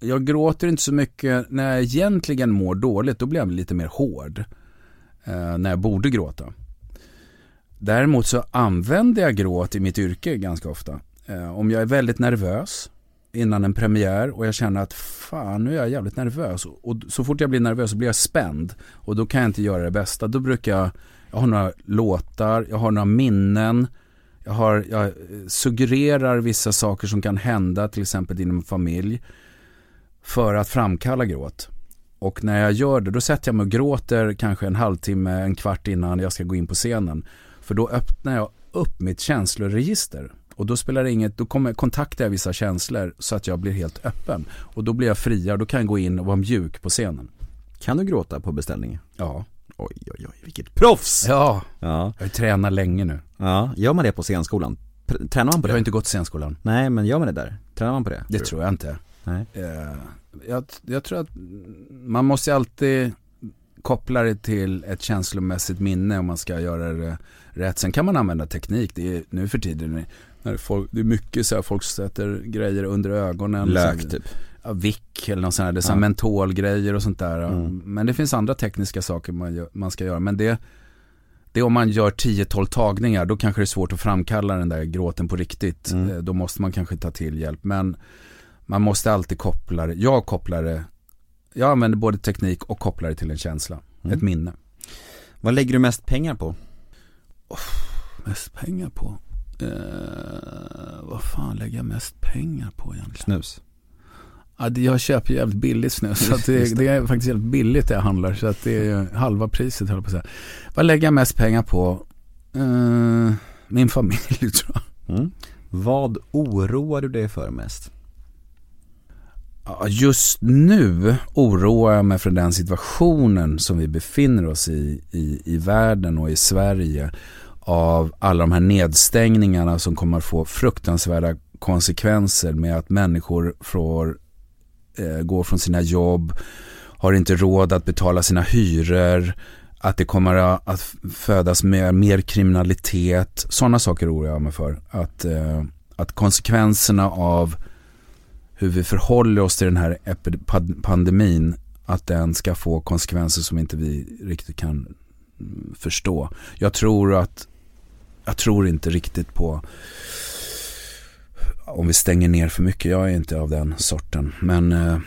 jag gråter inte så mycket när jag egentligen mår dåligt. Då blir jag lite mer hård. Eh, när jag borde gråta. Däremot så använder jag gråt i mitt yrke ganska ofta. Eh, om jag är väldigt nervös innan en premiär och jag känner att fan nu är jag jävligt nervös. Och så fort jag blir nervös så blir jag spänd. Och då kan jag inte göra det bästa. Då brukar jag, jag har några låtar, jag har några minnen. Jag, har, jag suggererar vissa saker som kan hända till exempel inom familj för att framkalla gråt. Och när jag gör det, då sätter jag mig och gråter kanske en halvtimme, en kvart innan jag ska gå in på scenen. För då öppnar jag upp mitt känsloregister. Och då spelar det inget, då kommer, kontaktar jag vissa känslor så att jag blir helt öppen. Och då blir jag friare, då kan jag gå in och vara mjuk på scenen. Kan du gråta på beställning? Ja. Oj, oj, oj, vilket proffs! Ja, Ja, jag har tränat länge nu. ja. gör man det på scenskolan? Tränar man på Jag har det? inte gått scenskolan. Nej, men gör man det där? Tränar man på det? Det tror jag inte. Nej. Eh, jag, jag tror att man måste alltid koppla det till ett känslomässigt minne om man ska göra det rätt. Sen kan man använda teknik. Det är, nu för tiden när folk, det är mycket så här, folk sätter grejer under ögonen. Lök så, typ. Ja, vick eller något sånt här. Det är så här Ja. mentolgrejer och sånt där. Mm. Men det finns andra tekniska saker man, gör, man ska göra. Men det, det är om man gör 10-12 tagningar, då kanske det är svårt att framkalla den där gråten på riktigt. Mm. Eh, Då måste man kanske ta till hjälp. Men man måste alltid koppla det. Jag kopplar det. Jag använder både teknik och kopplar det till en känsla. Mm. Ett minne. Vad lägger du mest pengar på? Mest pengar på? Eh, vad fan lägger jag mest pengar på egentligen? Snus. Ja, jag köper jävligt billigt snus. Så det, det är faktiskt jävligt billigt det jag handlar. Så att det är halva priset höll på att säga. Vad lägger jag mest pengar på? Eh, min familj <laughs> tror jag. Mm. Vad oroar du dig för mest? Just nu oroar jag mig för den situationen som vi befinner oss i, i, i världen och i Sverige. Av alla de här nedstängningarna som kommer att få fruktansvärda konsekvenser med att människor får eh, gå från sina jobb, har inte råd att betala sina hyror, att det kommer att att födas mer, mer kriminalitet. Sådana saker oroar jag mig för. Att, eh, att konsekvenserna av hur vi förhåller oss till den här pandemin, att den ska få konsekvenser som inte vi riktigt kan mm, förstå. Jag tror att, jag tror inte riktigt på om vi stänger ner för mycket. Jag är inte av den sorten. Men eh,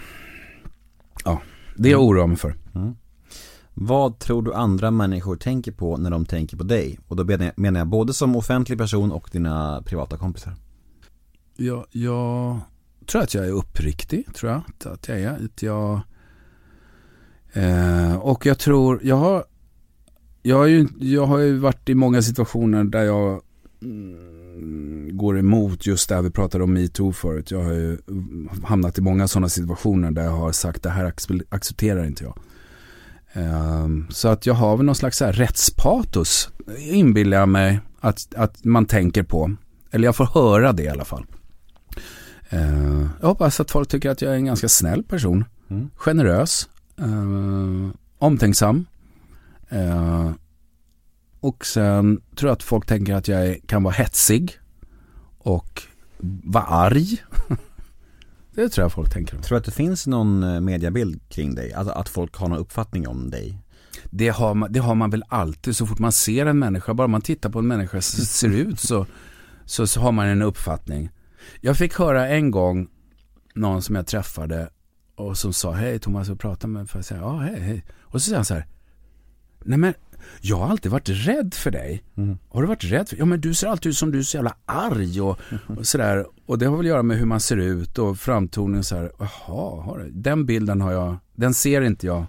ja, det oroar jag mig för. Vad tror du andra människor tänker på när de tänker på dig? Och då menar jag- både som offentlig person och dina privata kompisar. Jag, jag tror att jag är uppriktig, tror jag. Att- jag är. Att jag, eh, och jag tror, jag har, jag, har ju, jag har ju varit i många situationer där jag mm, går emot just det här vi pratade om metoo förut. Jag har ju hamnat i många sådana situationer där jag har sagt det här accepterar inte jag. Ehm, så att jag har väl någon slags här rättspatos, inbillar jag mig att, att man tänker på. Eller jag får höra det i alla fall. Eh, jag hoppas att folk tycker att jag är en ganska snäll person. Mm. Generös. eh, omtänksam. Eh, och sen tror jag att folk tänker att jag kan vara hetsig. Och vara arg. <laughs> det tror jag folk tänker. Tror du att det finns någon eh, mediabild kring dig? Alltså att folk har någon uppfattning om dig? Det har, man, det har man väl alltid så fort man ser en människa. Bara man tittar på en människa som ser ut så, så, så har man en uppfattning. Jag fick höra en gång någon som jag träffade och som sa hej Thomas jag pratar med för säga ja hej hej. Och så säger han så här. Nej men jag har alltid varit rädd för dig. Har du varit rädd för Ja men du ser alltid ut som du är så jävla arg och, <laughs> och sådär. Och det har väl att göra med hur man ser ut och framtoningen så här. Jaha, har du? den bilden har jag, den ser inte jag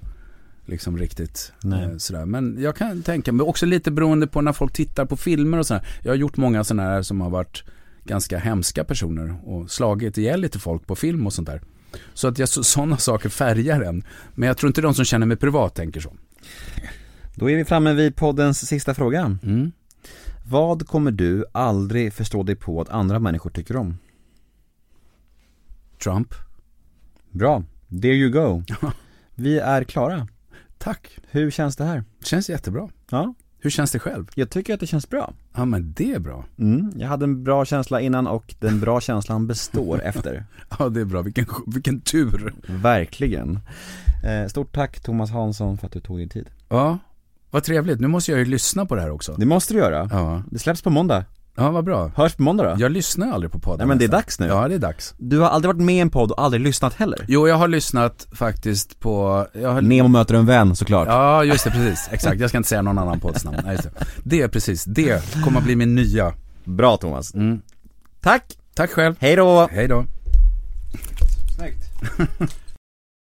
liksom riktigt eh, sådär. Men jag kan tänka mig, också lite beroende på när folk tittar på filmer och sådär. Jag har gjort många sådana här som har varit ganska hemska personer och slagit ihjäl lite folk på film och sånt där. Så att jag, så, sådana saker färgar en. Men jag tror inte de som känner mig privat tänker så. Då är vi framme vid poddens sista fråga. Mm. Vad kommer du aldrig förstå dig på att andra människor tycker om? Trump. Bra, there you go. <laughs> Vi är klara. Tack. Hur känns det här? Känns jättebra. Ja, Hur känns det själv? jag tycker att det känns bra. Ja men det är bra. Mm, jag hade en bra känsla innan och den bra känslan består <laughs> efter. Ja det är bra, vilken, vilken tur. Verkligen. Eh, stort tack Thomas Hansson för att du tog din tid. Ja, vad trevligt. Nu måste jag ju lyssna på det här också. Det måste du göra. Ja, Det släpps på måndag. Ja vad bra. Hörs på måndag då. Jag lyssnar aldrig på podden. Nej men det är nästan. dags nu. Ja det är dags. Du har aldrig varit med i en podd och aldrig lyssnat heller. Jo jag har lyssnat faktiskt på, jag har Nemo möter en vän såklart. Ja, just det, precis. Exakt. Jag ska inte säga någon annan podds namn. Nej, just det. det är precis, det kommer att bli min nya. Bra Thomas. Mm. Tack! Tack själv. Hej då! Hej då. Snyggt.